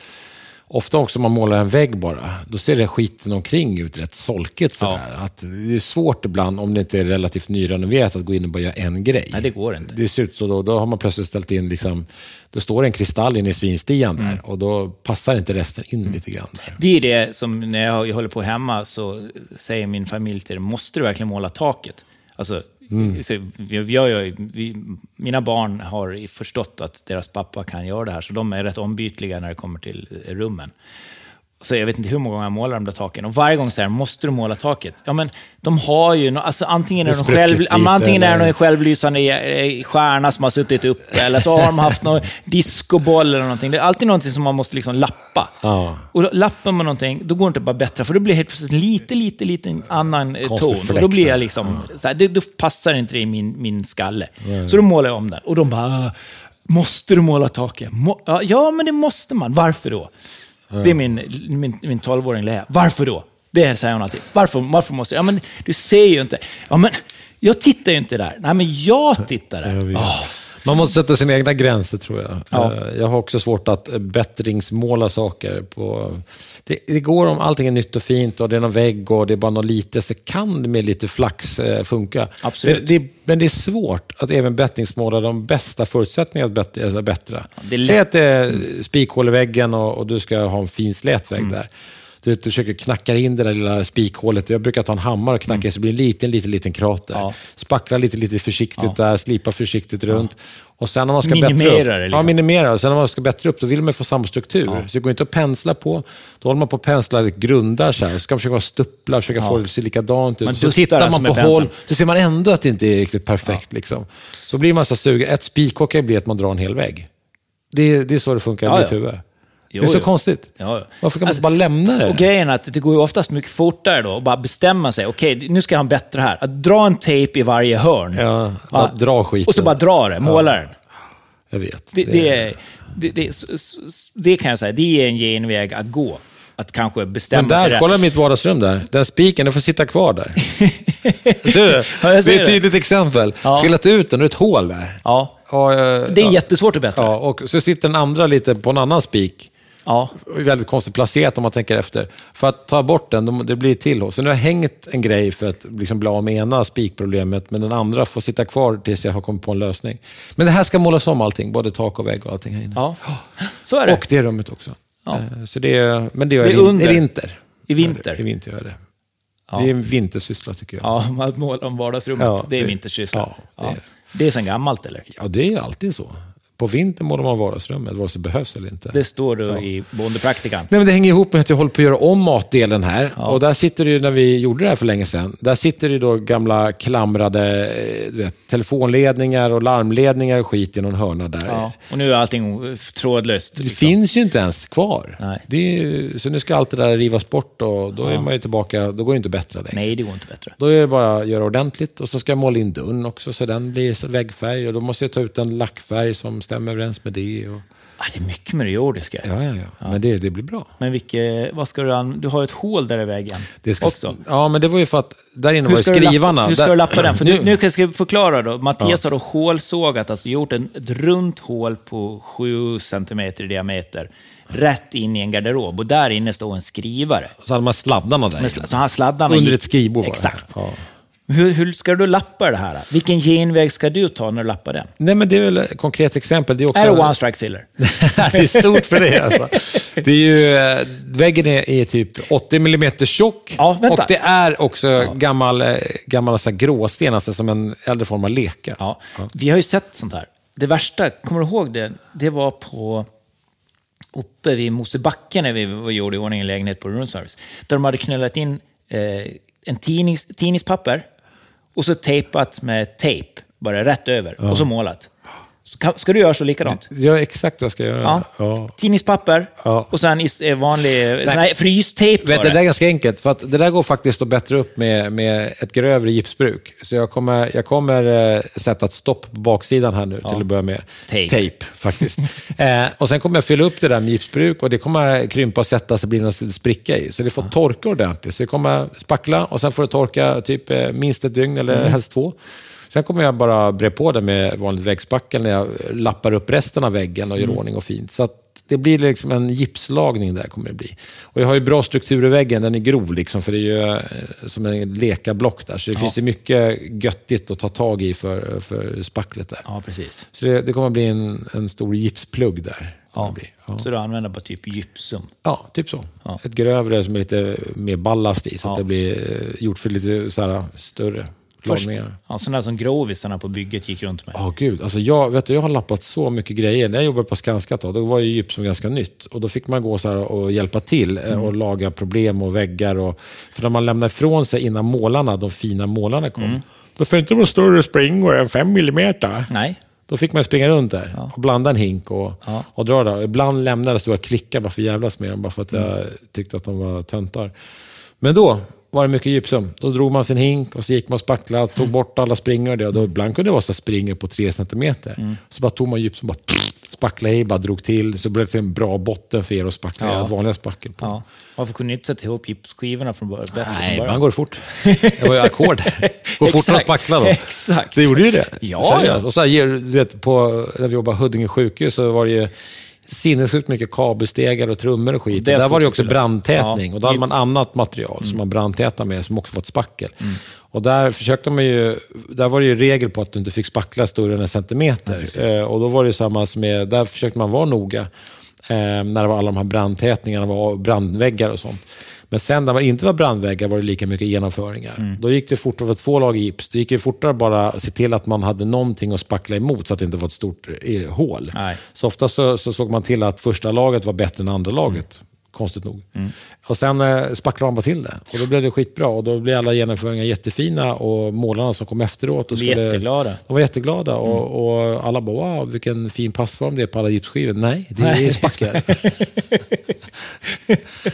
ofta också om man målar en vägg bara, då ser det skiten omkring ut rätt solkigt sådär. Att det är svårt ibland, om det inte är relativt nyrenoverat, att gå in och bara göra en grej. Nej, det går inte. Det ser ut så då, då har man plötsligt ställt in, liksom, då står en kristall in i svinstian där Mm. och då passar inte resten in lite grann. Där. Det är det som när jag håller på hemma så säger min familj till det, måste du verkligen måla taket? Alltså, Mm. så jag, jag, jag, vi, mina barn har förstått att deras pappa kan göra det här, så de är rätt ombytliga när det kommer till rummen. Så jag vet inte hur många gånger jag målar de där taken. Och varje gång säger de, måste du måla taket? Ja, men de har ju, alltså antingen är Det själv, är det eller- någon självlysande eh, stjärna som har suttit uppe, eller så har de haft någon discoboll eller någonting. Det är alltid någonting som man måste liksom lappa. Ja. Och då lappar man någonting, då går det inte bara bättre, för då blir det helt plötsligt lite, lite, lite annan eh, ton. Och då blir jag liksom, så här, det, då passar inte det i min, min skalle. Så då målar jag om den. Och de bara, "Ah, måste du måla taket? Må, ja, men det måste man. Varför då? Det är min, min, min 12-åring Lea. Varför då? Det säger hon alltid. Varför, varför måste jag? Ja, men du ser ju inte. Ja, men jag tittar ju inte där. Nej, men jag tittar där. Ah, Man måste sätta sina egna gränser tror jag. Ja. Eh, Jag har också svårt att eh, bättringsmåla saker. På... Det, det går om allting är nytt och fint och det är någon vägg och det är bara något lite, så kan det med lite flax eh, funka. Absolut. Det, det, men det är svårt att även bättringsmåla de bästa förutsättningarna att alltså bättra. lätt. Säg att det är spikhål i väggen och, och du ska ha en fin slät vägg där. Du, vet, du försöker knacka in det där lilla spikhålet. Jag brukar ta en hammare och knacka in så det blir en liten, liten, liten krater. Ja. Spackla lite, lite försiktigt där, slipa försiktigt runt. Och sen när man ska Minimera bättra upp, det, liksom. Ja, minimera. Sen när man ska bättra upp, då vill man få samma struktur. Så det går inte att pensla på. Då håller man på att pensla grundar så här. Så ska man försöka stuppla, försöka få det att se likadant ut. Man så tittar man på hål, så ser man ändå att det inte är riktigt perfekt. Liksom. Så blir man så sugen. Ett spikhock kan ju bli att man drar en hel vägg. Det, är- det är så det funkar Ja, i mitt ja. huvud. Jo, det är så jo. konstigt. Ja, ja. Varför kan man Alltså, inte bara lämna det? Och grejen är att det går ju oftast mycket fortare då, att bara bestämma sig. Okej, nu ska han bättre här. Att dra en tejp i varje hörn. Ja, bara dra skiten. Och så bara dra det, måla den. Jag vet. Det, det, är- det, det, det kan jag säga, det är en genväg att gå. Att kanske bestämma Men sig där, kolla mitt vardagsrum där. Den spiken, den får sitta kvar där. Ser du? Ja, jag ser det är ett tydligt exempel. Ja. Skillat ut den, är ett hål där. Ja, Och, eh, det är ja, jättesvårt att bättra. ja, och så sitter den andra lite på en annan spik. Ja. Väldigt konstigt placerat om man tänker efter. För att ta bort den, det blir till. Så nu har jag hängt en grej för att liksom bli av med ena spikproblemet, men den andra får sitta kvar tills jag har kommit på en lösning. Men det här ska målas om allting, både tak och vägg och allting här inne. ja. Så är det. Och det rummet också. Ja. Eh, Så det är, men det gör Det är jag i i vinter. I vinter. I vinter gör jag det. Ja. Det är en vintersyssla tycker jag. Ja, att måla om vardagsrummet, Ja, det är det- vintersyssla. ja, det är det, är sedan gammalt, eller? Ja, det är alltid så. På vintern målar man vardagsrummet, vare sig det behövs eller inte. Det står då i bondepraktikan. Nej, men det hänger ihop med att jag håller på att göra om matdelen här. Och där sitter det ju, när vi gjorde det här för länge sedan, där sitter det ju då gamla klamrade eh, vet, telefonledningar och larmledningar och skit i någon hörna där. Ja. Och nu är allting trådlöst. Det liksom. finns ju inte ens kvar. Nej. Det ju, så nu ska allt det där rivas bort och då är man ju tillbaka, då går det inte att bättra längre. Nej, det går inte bättre. Då är det bara att göra ordentligt och så ska jag måla in dörren också så den blir väggfärg och då måste jag ta ut en lackfärg som stämmer överens med det. Och... Ah, det är mycket med det jordiska. Ja, ja, ja. Men det, det blir bra. Men vilke, vad ska du an... Du har ett hål där i väggen Det ska, också. Ja, men det var ju för att där inne var ju ska, skrivarna. lappa, hur ska du lappa den? För nu, nu, kan jag förklara då. Mattias har då hålsågat, alltså gjort en, ett runt hål på 7 cm i diameter, rätt in i en garderob. Och där inne står en skrivare. Så hade man sladdarna där. Så han sladdarna Under ett skrivbord. Exakt. Ja. Hur, hur ska du lappa det här? Vilken genväg ska du ta när du lappar den? Nej, men det är väl ett konkret exempel. Det är, också... Är det one strike filler? det är stort för det alltså. Det är ju, eh, väggen är, är typ 80 mm tjock. Ja, och det är också gammal, eh, gammal så här, gråsten, alltså som en äldre form av leka. Ja. Vi har ju sett sånt här. Det värsta, kommer du ihåg det? Det var på uppe vid Mosebacke när vi gjorde i ordning en lägenhet på room service. Där de hade knullat in eh, en tidnings, tidningspapper och så tejpat med tejp, bara rätt över, och så målat. Ska du göra så likadant? Jag exakt vad jag ska göra. Ja. Ja. Tidningspapper Ja. och sen eh, vanlig sån här frystejp Vet, det där är ganska enkelt, för att det där går faktiskt att bättra upp med, med ett grövre gipsbruk. Så jag kommer, jag kommer eh, sätta ett stopp på baksidan här nu till att börja med. Tejp. faktiskt. eh, och sen kommer jag fylla upp det där med gipsbruk och det kommer krympa och sätta så blir det en spricka i. Så det får torka ordentligt. Så det kommer spackla och sen får det torka typ eh, minst ett dygn eller Mm. helst två. Sen kommer jag bara bre på det med vanligt väggspackel när jag lappar upp resten av väggen och gör Mm. ordning och fint. Så det blir liksom en gipslagning där kommer det bli. Och jag har ju bra struktur i väggen, den är grov liksom, för det är ju eh, som en lekablock där. Så det finns ju mycket göttigt att ta tag i för, för spacklet där. Ja, precis. Så det, det kommer bli en, en stor gipsplugg där. Ja. Ja. Så du använder bara typ gypsum. ja, typ så. Ja. Ett grövre som är lite mer ballast i, så Ja. att det blir eh, gjort för lite så här, större lagningar. ja, sådana som grovisarna på bygget gick runt med. Ja, gud. Alltså jag, vet du, jag har lappat så mycket grejer. När jag jobbade på Skanska då, då var ju gypsum ganska nytt. Och då fick man gå så och hjälpa till eh, och laga problem och väggar. Och, för när man lämnade ifrån sig innan målarna, de fina målarna kom, då får det inte vara större springor än fem millimeter. Nej. Då fick man springa runt där och blanda en hink och, Ja. och dra där. Ibland lämnade jag stora klickar bara för att jävlas med dem, bara för att jag tyckte att de var töntar. Men då var det mycket gypsum. Då drog man sin hink och så gick man och spacklade, tog bort alla springor. och och då ibland kunde det vara så springor på tre centimeter. Så bara tog man gypsum, bara spacklade i, bara drog till. Så blev det en bra botten för er att spackla Ja. vanliga spackel på. Ja. Varför kunde ni inte sätta ihop gipsskivorna från början? bättre Nej, ibland går det fort. Det var ju ackord. Går fortare att spackla då. Exakt. Det gjorde ju det. Ja, Seriöst. ja. Och så här, du vet, på, när vi jobbade på Huddinge sjukhus så var det ju sinnessjukt mycket kabelstegar och trummor och skit. Och där var det också också fyllas. brandtätning. Ja. Och då hade man annat material som man brandtätade med, som också var ett spackel. Mm. Och där försökte man ju, där var det ju regel på att du inte fick spackla större än en centimeter. eh, och då var det samma med, där försökte man vara noga. Eh, när det var alla de här brandtätningarna, var brandväggar och sånt. Men sen när det inte var brandväggar var det lika mycket genomföringar. Mm. Då gick det fortare för två lag gips. Det gick ju fortare bara att se till att man hade någonting att spackla emot så att det inte var ett stort eh, hål. Nej. Så ofta så, så såg man till att första laget var bättre än andra laget. Konstigt nog. Och sen eh, spacklade man bara till det. Och då blev det skitbra. Och då blev alla genomföringar jättefina och målarna som kom efteråt. Och blev jätteglada. De var jätteglada och, och alla bara wow, vilken fin passform det är på alla gipsskivor. Nej, det är spackel.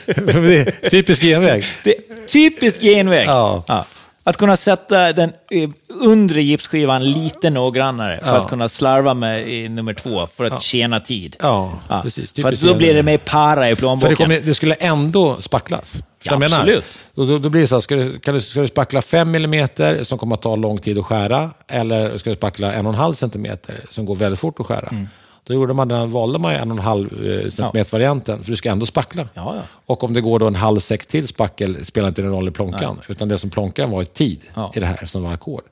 det är typisk genväg. Det typisk genväg. Ja. Att kunna sätta den eh, undre gipsskivan lite noggrannare för Ja. att kunna slarva med i nummer två, för att tjäna tid. Ja, precis. För att då blir det mer para i För plånboken. det, kommer, det skulle ändå spacklas. Ja, absolut. Då, då, då blir det så här, ska du, kan du, ska du spackla 5 mm som kommer att ta lång tid att skära, eller ska du spackla 1,5 cm som går väldigt fort att skära? Mm. Då gjorde man den, valde man ju 1,5 cm varianten för du ska ändå spackla. Ja, ja. Och om det går då en halv säck till spackel spelar inte någon roll i plånkan, utan det som plånkan var är tid i det här som var ackord.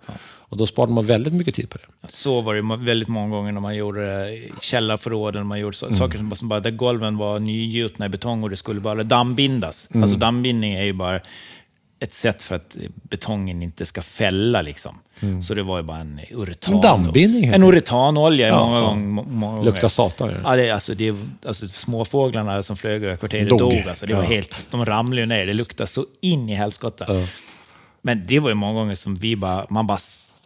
Och då sparade man väldigt mycket tid på det. Så var det väldigt många gånger när man gjorde i källarförråden, man gjorde Mm. saker som som bara, där golven var nygjutna i betong och det skulle bara dammbindas. Mm. Alltså dammbindning är ju bara ett sätt för att betongen inte ska fälla. Liksom. Så det var ju bara en uretan. En dammbindning, En uretanolja Ja, många ja. gånger. må- Många gånger. Luktar satan. Ja, det, är- alltså, det, alltså, småfåglarna som flög över kvarteret Dog. dog. alltså, det var Ja. helt, de ramlade ju ner, det luktade så in i helskotta. Men det var ju många gånger som vi bara, man bara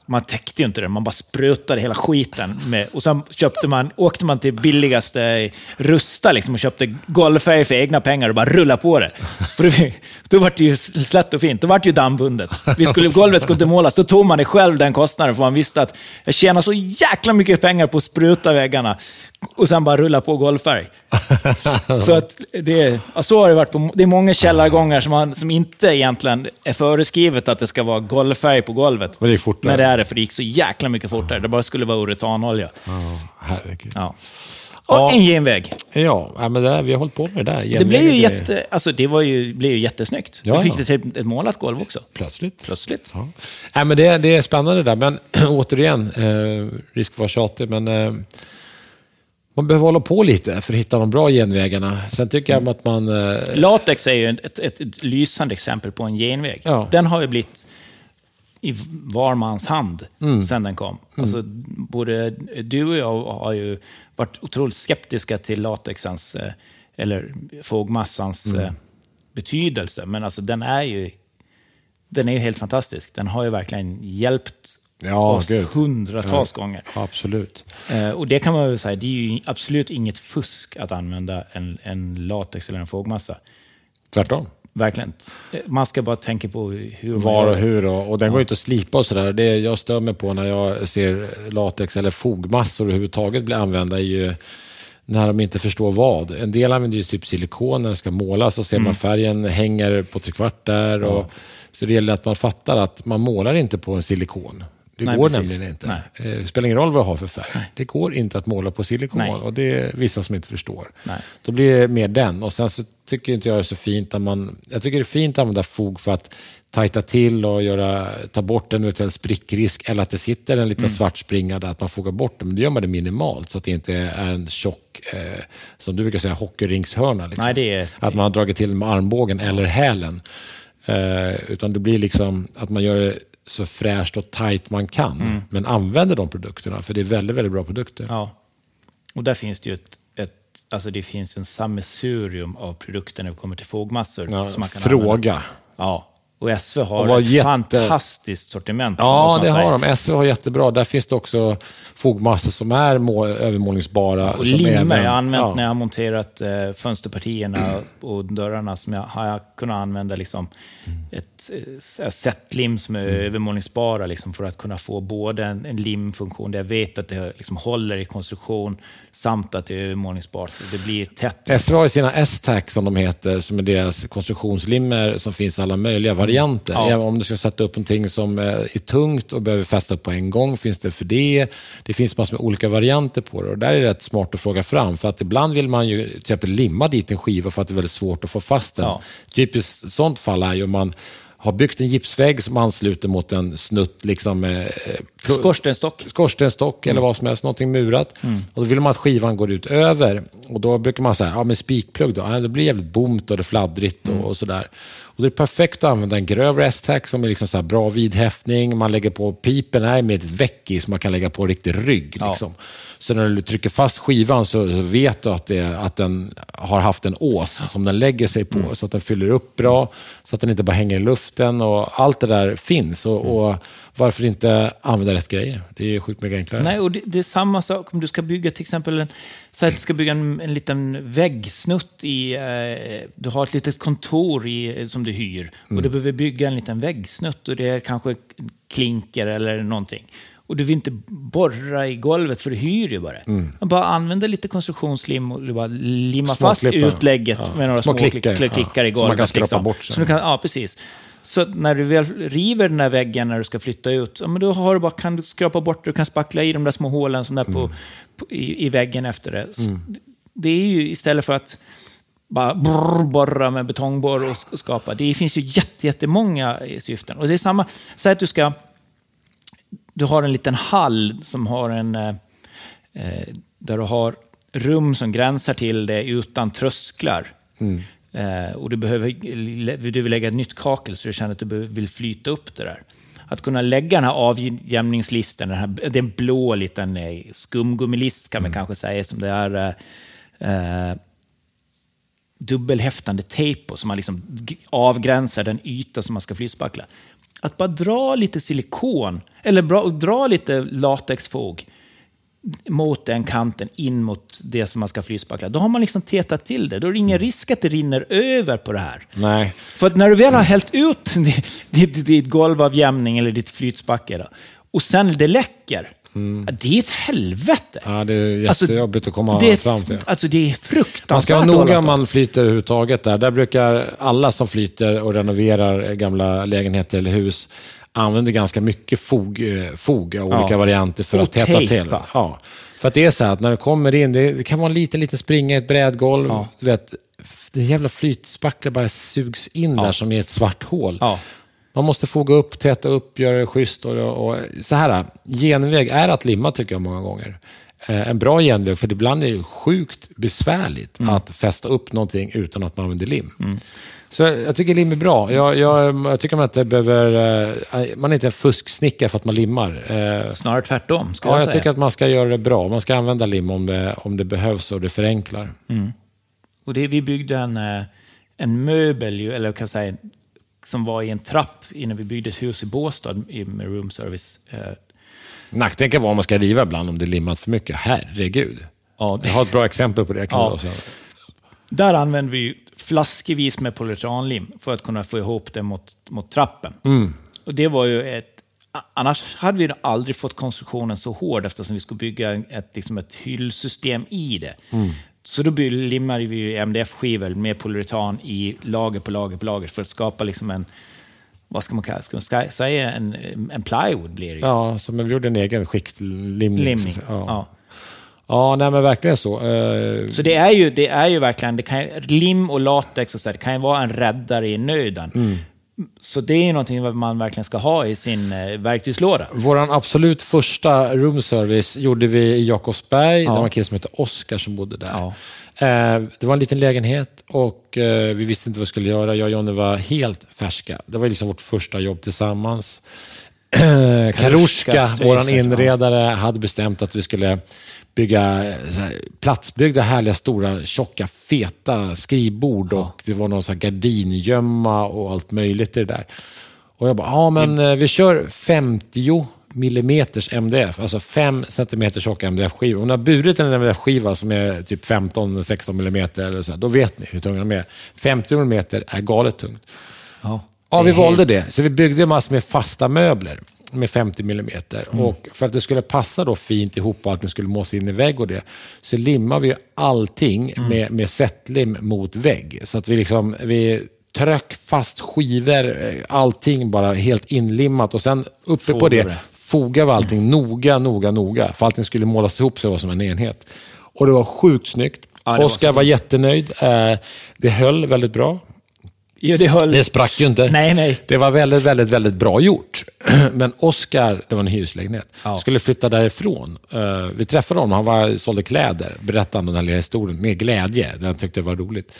man täckte ju inte det, man bara sprutade hela skiten. Med, och sen köpte man, åkte man till billigaste Rusta liksom, och köpte golvfärg för egna pengar och bara rullade på det. För då var det ju slätt och fint, då var det ju dammbundet. Vi skulle, golvet skulle inte målas, då tog man det själv den kostnaden, för man visste att jag tjänar så jäkla mycket pengar på att spruta väggarna och sen bara rulla på golvfärg. Så, att det, ja, så har det varit. På, det är många källargångar som, man, som inte egentligen är föreskrivet att det ska vara golvfärg på golvet. Men det gick fortare. Men det är det, för det gick så jäkla mycket fortare. Det bara skulle vara uretanolja. Herregud. Ja. Och Ja. en genväg. Ja, men det där, vi har hållit på med det där. Det blev ju, jätte, alltså, det var ju, blev ju jättesnyggt. Ja, vi fick ja. det till ett målat golv också. Plötsligt. Plötsligt. Ja. Nej, men det, det är spännande där, men återigen, eh, risk för att vara tjatig, men eh, man behöver hålla på lite för att hitta de bra genvägarna. Sen tycker jag att man... Eh, Latex är ju ett, ett, ett lysande exempel på en genväg. Ja. Den har ju blivit i var mans hand Mm. sen den kom. Alltså, både du och jag har ju varit otroligt skeptiska till latexens, eh, eller fogmassans Mm. eh, betydelse. Men alltså den är ju den är ju helt fantastisk. Den har ju verkligen hjälpt Ja, oss gud. hundratals gånger. absolut. Eh, och det kan man väl säga, det är ju absolut inget fusk att använda en, en latex eller en fogmassa. Tvärtom. Verkligen. Eh, Man ska bara tänka på hur Var och hur och, och den går inte att slipa och sådär. Det jag stör mig på när jag ser latex eller fogmassor överhuvudtaget bli använda är ju när de inte förstår vad. En del använder ju typ silikon när det ska målas och ser Mm. man färgen hänger på trekvart där. Och, så det gäller att man fattar att man målar inte på en silikon. Det Nej, går precis. nämligen inte. Nej. Eh, Det spelar ingen roll vad du har för färg. Det går inte att måla på silikon Nej. och det är vissa som inte förstår. Nej. Då blir det mer den. Och sen så tycker inte jag det är så fint när man... Jag tycker det är fint att använda fog för att tajta till och göra, ta bort en eventuell sprickrisk eller att det sitter en liten svart springa där, att man fogar bort det. Men då gör man det minimalt så att det inte är en tjock, eh, som du brukar säga, hockeyringshörna. Liksom. Nej, det är- Att man har dragit till med armbågen eller hälen. Eh, utan det blir liksom att man gör det så fräscht och tajt man kan. Men använder de produkterna, för det är väldigt, väldigt bra produkter. Ja. Och där finns det ju ett, ett alltså det finns en sammelsurium av produkter när det kommer till fogmassor. Ja, som man kan använda. fråga. Ja. Och SV har Och ett jätte- fantastiskt sortiment. Ja, det säga. har de. SV har jättebra. Där finns det också fogmassor som är må- övermålningsbara. Och limmer även- jag har använt ja. när jag har monterat eh, fönsterpartierna och dörrarna. Som jag, har jag kunnat använda liksom ett eh, sättlim som är övermålningsbara liksom, för att kunna få både en, en limfunktion där jag vet att det liksom håller i konstruktion samt att det är övermålningsbart. Det blir tätt. SV har ju sina S-tack som de heter, som är deras konstruktionslimmer som finns i alla möjliga varianter. Ja. Om du ska sätta upp någonting som eh, är tungt och behöver fästa på en gång, finns det för det. Det finns massor med olika varianter på det och där är det rätt smart att fråga fram. För att ibland vill man ju till exempel limma dit en skiva för att det är väldigt svårt att få fast den. Ja. Typiskt sånt fall är ju om man har byggt en gipsvägg som ansluter mot en snutt liksom, eh, Skorstenstock. skorstenstock eller vad som helst, någonting murat. Och då vill man att skivan går ut över. Och då brukar man säga, ja men spikplugg då, ja, det blir jävligt bomt och det är fladdrigt och, och sådär. Och det är perfekt att använda en grövre S-tack som är liksom så här bra vidhäftning. Man lägger på pipen här med ett väck i så man kan lägga på riktig rygg. Ja. Liksom. Så när du trycker fast skivan så, så vet du att, det, att den har haft en ås som den lägger sig på. Så att den fyller upp bra, så att den inte bara hänger i luften. Och allt det där finns. Och, och varför inte använda rätt grejer? Det är ju sjukt mycket enklare. Nej, och det, det är samma sak om du ska bygga till exempel en, så att du ska bygga en, en liten väggsnutt i... Eh, du har ett litet kontor i, som du hyr och du behöver bygga en liten väggsnutt och det är kanske klinker eller någonting. Och du vill inte borra i golvet för du hyr ju bara. Man bara använder lite konstruktionslim och bara limma fast utlägget Ja. med några Små små, klickar, klickar, ja. i Som man golvet. kan skrapa liksom. bort sen. Så du kan, ja, precis. Så när du väl river den här väggen när du ska flytta ut, ja, men då har du bara, kan du skrapa bort, du kan spackla i de där små hålen som är på, på, i, i väggen efter det. Så Det är ju istället för att bara brrr, borra med betongborr och sk- skapa. Det finns ju jätte, jättemånga eh, syften. Och det är samma, säg att du ska, du har en liten hall som har en, eh, eh, där du har rum som gränsar till det utan trösklar. Eh, och du, behöver, du vill lägga ett nytt kakel så du känner att du vill flyta upp det där. Att kunna lägga den här avjämningslisten, den, här, det är en blå liten eh, skumgummilist kan man kanske säga, som det är eh, eh, dubbelhäftande tejp på, så man liksom avgränsar den yta som man ska flytspackla. Att bara dra lite silikon, eller bra, dra lite latexfåg mot den kanten in mot det som man ska flytspackla. Då har man liksom tetat till det. Då är det ingen risk att det rinner över på det här. Nej. För när du väl har hällt ut ditt, ditt, golvavjämning eller ditt flytspackel och sen det läcker, ja, det är ett helvete. Ja, det är Alltså, jättejobbigt att komma det fram till. Alltså det är fruktansvärt Man ska vara noga om man flyter överhuvudtaget där. Där brukar alla som flyter och renoverar gamla lägenheter eller hus använder ganska mycket fog, eh, fog av olika Ja. varianter för Och att täta till. Ja. För att det är så att när det kommer in, det, kan vara en liten, liten springa i ett brädgolv. Du vet, det jävla flytspacklet bara sugs in där som i ett svart hål. Ja. Man måste foga upp, täta upp, göra det schysst. Och, och, så här, genväg är att limma tycker jag många gånger. Eh, en bra genväg, för ibland är det sjukt besvärligt Mm. att fästa upp någonting utan att man använder lim. Så jag tycker lim är bra. Jag, jag, jag tycker man inte behöver... eh, man är inte en fusksnickare för att man limmar. Eh, Snarare tvärtom, ska ja, jag jag säga. tycker att man ska göra det bra. Man ska använda lim om det, om det behövs och det förenklar. Och det, vi byggde en, eh, en möbel, eller kan jag säga, som var i en trapp innan vi byggde ett hus i Båstad med room service. Nackdelen kan vara om man ska riva ibland om det är limmat för mycket. Herregud. Ja, Jag har ett bra exempel på det. Kan Ja. jag. Där använde vi flaskevis med polyuretanlim för att kunna få ihop det mot, mot trappen. Och det var ju ett... Annars hade vi aldrig fått konstruktionen så hård eftersom vi skulle bygga ett, liksom ett hyllsystem i det. Så då limmade vi MDF-skivor med polyuretan i lager på lager på lager för att skapa liksom en... Vad ska man kalla ska man säga? En, en plywood blir det ju. Ja, så vi gjorde en egen skiktlimning. Limning. Ja. Ja. Ja, nej men verkligen så. Eh, Så det är ju, det är ju verkligen, det kan, lim och latex och så där, det kan ju vara en räddare i nöden. Mm. Så det är ju någonting man verkligen ska ha i sin eh, verktygslåda. Vår absolut första room service gjorde vi i Jakobsberg. Det var en kille som hette Oskar som bodde där. Ja. Eh, Det var en liten lägenhet och vi visste inte vad vi skulle göra. Jag och Jonny var helt färska. Det var liksom vårt första jobb tillsammans. Karushka, ja. inredare, hade bestämt att vi skulle bygga så här, platsbyggda, härliga, stora, tjocka, feta skrivbord och det var någon sån här gardingömma och allt möjligt i det där. Och jag bara, ja men eh, vi kör 50 millimeters MDF, alltså 5 centimeter tjocka MDF-skivor. Om ni har burit en MDF-skiva som är typ 15-16 millimeter, eller så då vet ni hur tunga de är. 50 millimeter är galet tungt. Ja, Ja, vi är valde helt- det. Så vi byggde massor med fasta möbler med 50 mm. Mm. Och för att det skulle passa då fint ihop och allting skulle mås in i vägg och det, så limmar vi allting Mm. med, med sättlim mot vägg. Så att vi liksom, vi tryck fast skivor, eh, allting bara helt inlimmat och sen uppe på Fogar det det. fogar vi allting noga, noga, noga. För allting skulle målas ihop så det var som en enhet. Och det var sjukt snyggt. Ja, var Oskar så var jättenöjd. Eh, Det höll väldigt bra. Ja, det höll... Det sprack ju inte. Nej, nej. Det var väldigt, väldigt, väldigt bra gjort. Men Oscar, det var en hyreslägenhet, Ja. skulle flytta därifrån. Eh, vi träffade honom, han var, sålde kläder, berättade om den här lilla historien med glädje. Den tyckte det var roligt.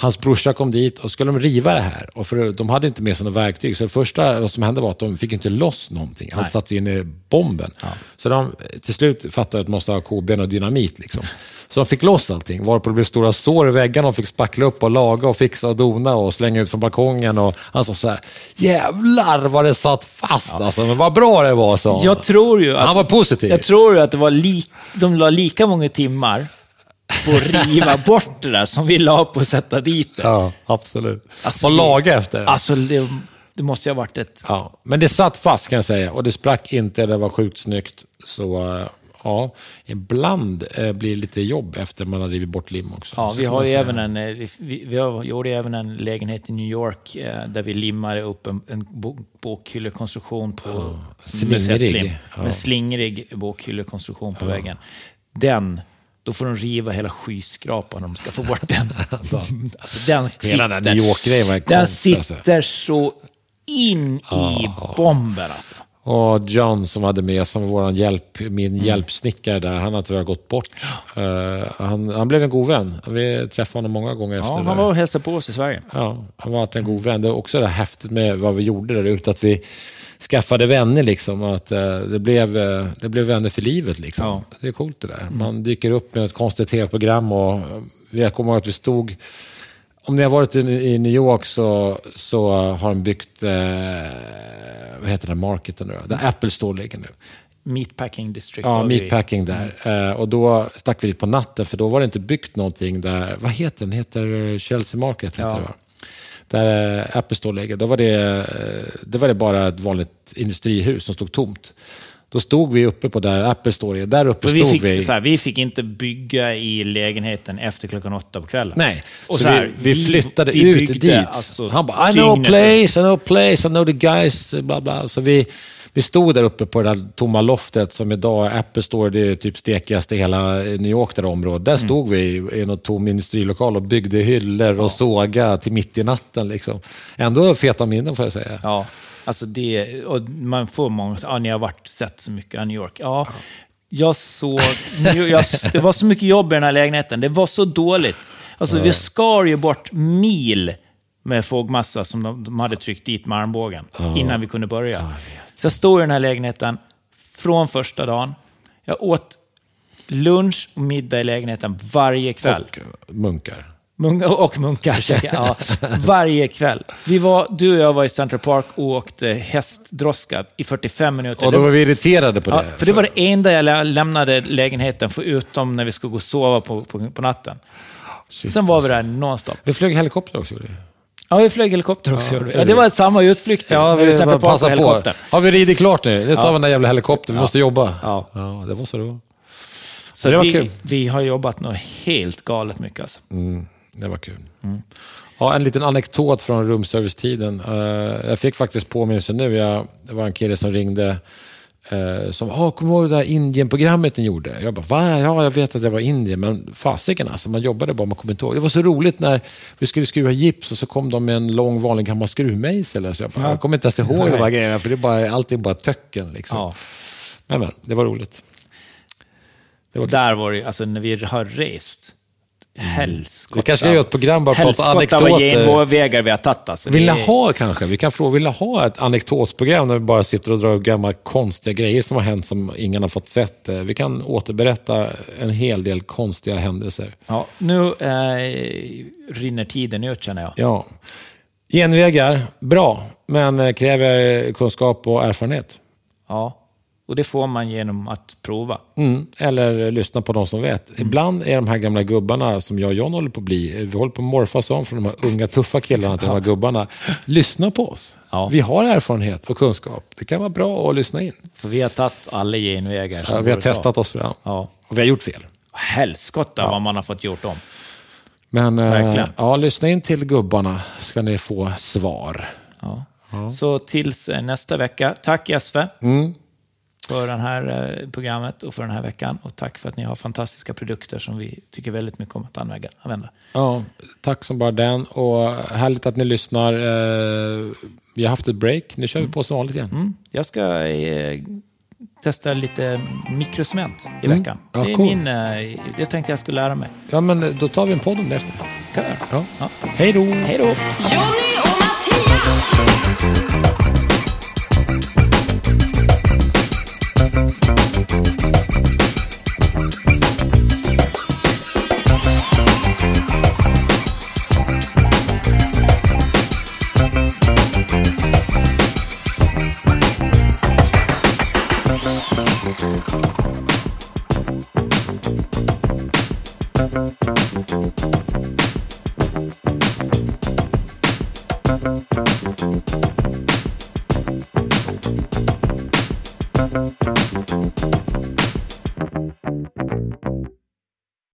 Hans brorsa kom dit och skulle de riva det här. Och för, de hade inte med sig några verktyg, så det första vad som hände var att de fick inte loss någonting. Han Nej. satt in i bomben. Så de till slut fattade att de måste ha koben och dynamit. Liksom. Så de fick loss allting, varpå det blev stora sår i väggarna. De fick spackla upp och laga och fixa och dona och slänga ut från balkongen. Och han sa så här, jävlar vad det satt fast alltså. Men vad bra det var, sa han. Jag tror ju att... Han var positiv. Jag tror ju att det var li, de la lika många timmar på att riva bort det där som vi la på att sätta dit det. Ja, absolut. Alltså, och laga efter. Alltså, det, det måste ju ha varit ett... Ja, men det satt fast kan jag säga och det sprack inte, det var sjukt snyggt. Så eh, ja, ibland eh, blir det lite jobb efter man har rivit bort lim också. Ja, vi har ju även en, eh, vi, vi har, gjorde även en lägenhet i New York där vi limmade upp en, en bo- bokhyllekonstruktion på... med slingrig. sättlim. Ja. En slingrig bokhyllekonstruktion på väggen. Den, då får de riva hela skyskrapan om de ska få bort den. alltså, den Hela den sitter, New York-grejen var den konstig, alltså. sitter så in i bomben alltså. Och John som hade med som vår hjälp, min Mm. hjälpsnickare där, han har tyvärr gått bort. Eh, han, han blev en god vän. Vi träffade honom många gånger efter Ja, han var och hälsade på oss i Sverige. Ja, han var en god vän. Det är också det häftigt med vad vi gjorde där ute, att vi skaffade vänner. Liksom, att, eh, det, blev, eh, det blev vänner för livet. Liksom. Ja. Det är coolt det där. Man dyker upp med ett konstigt tv-program och jag kommer ihåg att vi stod... Om ni har varit i, New York så, så har de byggt, eh, vad heter den marketen nu? Där Apple Store ligger nu. Meatpacking District. Ja, var vi meatpacking där. Eh, och då stack vi dit på natten, för då var det inte byggt någonting där. Vad heter den? heter Chelsea Market. Heter Ja. det, va? Där eh, Apple Store ligger. Då var, det, eh, det var det bara ett vanligt industrihus som stod tomt. Då stod vi uppe på där Apple är. Där uppe vi, stod fick, vi. Så här, vi fick inte bygga i lägenheten efter klockan åtta på kvällen. Nej, Och så så här, vi, vi flyttade vi ut dit. alltså Han bara, I know a place, I know a place, I know the guys, bla bla. Så vi, vi stod där uppe på det där tomma loftet som idag är Apple Store, det är typ stekigaste i hela New York, där området. Där stod vi i någon tom industrilokal och byggde hyllor och såga till mitt i natten. Liksom. Ändå feta minnen får jag säga. Ja, alltså det, och man får många, ja ni har varit, sett så mycket av New York. Ja, jag såg, jag, det var så mycket jobb i den här lägenheten, det var så dåligt. Alltså vi skar ju bort mil med fogmassa som de, de hade tryckt dit med armbågen innan vi kunde börja. Så jag stod i den här lägenheten från första dagen. Jag åt lunch och middag i lägenheten varje kväll. Och munkar. Mun- och munkar käkade, ja, varje kväll. Vi var, du och jag var i Central Park och åkte hästdroska i 45 minuter. Och då var vi irriterade på ja, det. för det var det enda jag lä- lämnade lägenheten, förutom när vi skulle gå och sova på, på, på natten. Shit, Sen var vi där nonstop. Vi flög helikopter också. gjorde vi. Ja, vi flög helikopter också. Ja, är det var ett samma utflykt. Ja, vi bara passa på. Har vi ridit klart nu? Nu tar Ja. vi den där jävla helikoptern. Vi måste jobba. Ja. ja, det var så det var. Så det var vi, kul. vi har jobbat något helt galet mycket. Alltså. Mm, det var kul. Ja, en liten anekdot från rumservice-tiden. Eh, jag fick faktiskt påminnelse nu. Jag, det var en kille som ringde uh, som ah, kommer du ihåg det där Indien-programmet ni gjorde? Jag bara, va? Ja, jag vet att det var Indien, men fasiken alltså, man jobbade bara, man kommer inte ihåg. Det var så roligt när vi skulle skruva gips och så kom de med en lång vanlig gammal skruvmejsel. Så jag, bara, jag kommer inte ens ihåg de här grejerna, för det är bara, är bara töcken. Liksom. Ja. Men, men, det var roligt. Det var Och där var det, alltså när vi har rest, Helskotta. Vi kanske ska göra ett program bara för att Helskotta vad anekdoter. genvägar vi har tagit alltså. Vill ni ha kanske? Vi kan fråga, vill ni ha ett anekdotprogram där vi bara sitter och drar upp gamla konstiga grejer som har hänt som ingen har fått sett? Eh, Vi kan återberätta en hel del konstiga händelser. Ja, nu eh, rinner tiden ut känner jag. Ja. Genvägar, bra, men eh, kräver kunskap och erfarenhet. Ja, och det får man genom att prova. Mm. Eller lyssna på de som vet. Ibland är de här gamla gubbarna som jag och John håller på att bli, vi håller på att morfas om från de här unga tuffa killarna till de här gubbarna. Lyssna på oss. Ja. Vi har erfarenhet och kunskap. Det kan vara bra att lyssna in. För vi har tagit alla genvägar Ja, vi har att ta. testat oss fram. Ja. Och vi har gjort fel. Helskotta vad man har fått gjort om. Men eh, ja, lyssna in till gubbarna ska ni få svar. Ja. Så tills eh, nästa vecka. Tack Jesper Mm. För det här eh, programmet och för den här veckan. Och tack för att ni har fantastiska produkter som vi tycker väldigt mycket om att använda. använda. Ja, tack som bara den. Och härligt att ni lyssnar. Eh, Vi har haft ett break. Nu kör vi på som vanligt igen. Mm. Jag ska eh, testa lite mikrocement i veckan. Ja, det är cool. min, jag tänkte jag skulle lära mig. Ja, men då tar vi en podd om det efter. Kan jag? Ja. Ja. Hej då! Hej då! Jonny och Mattias! Thank you.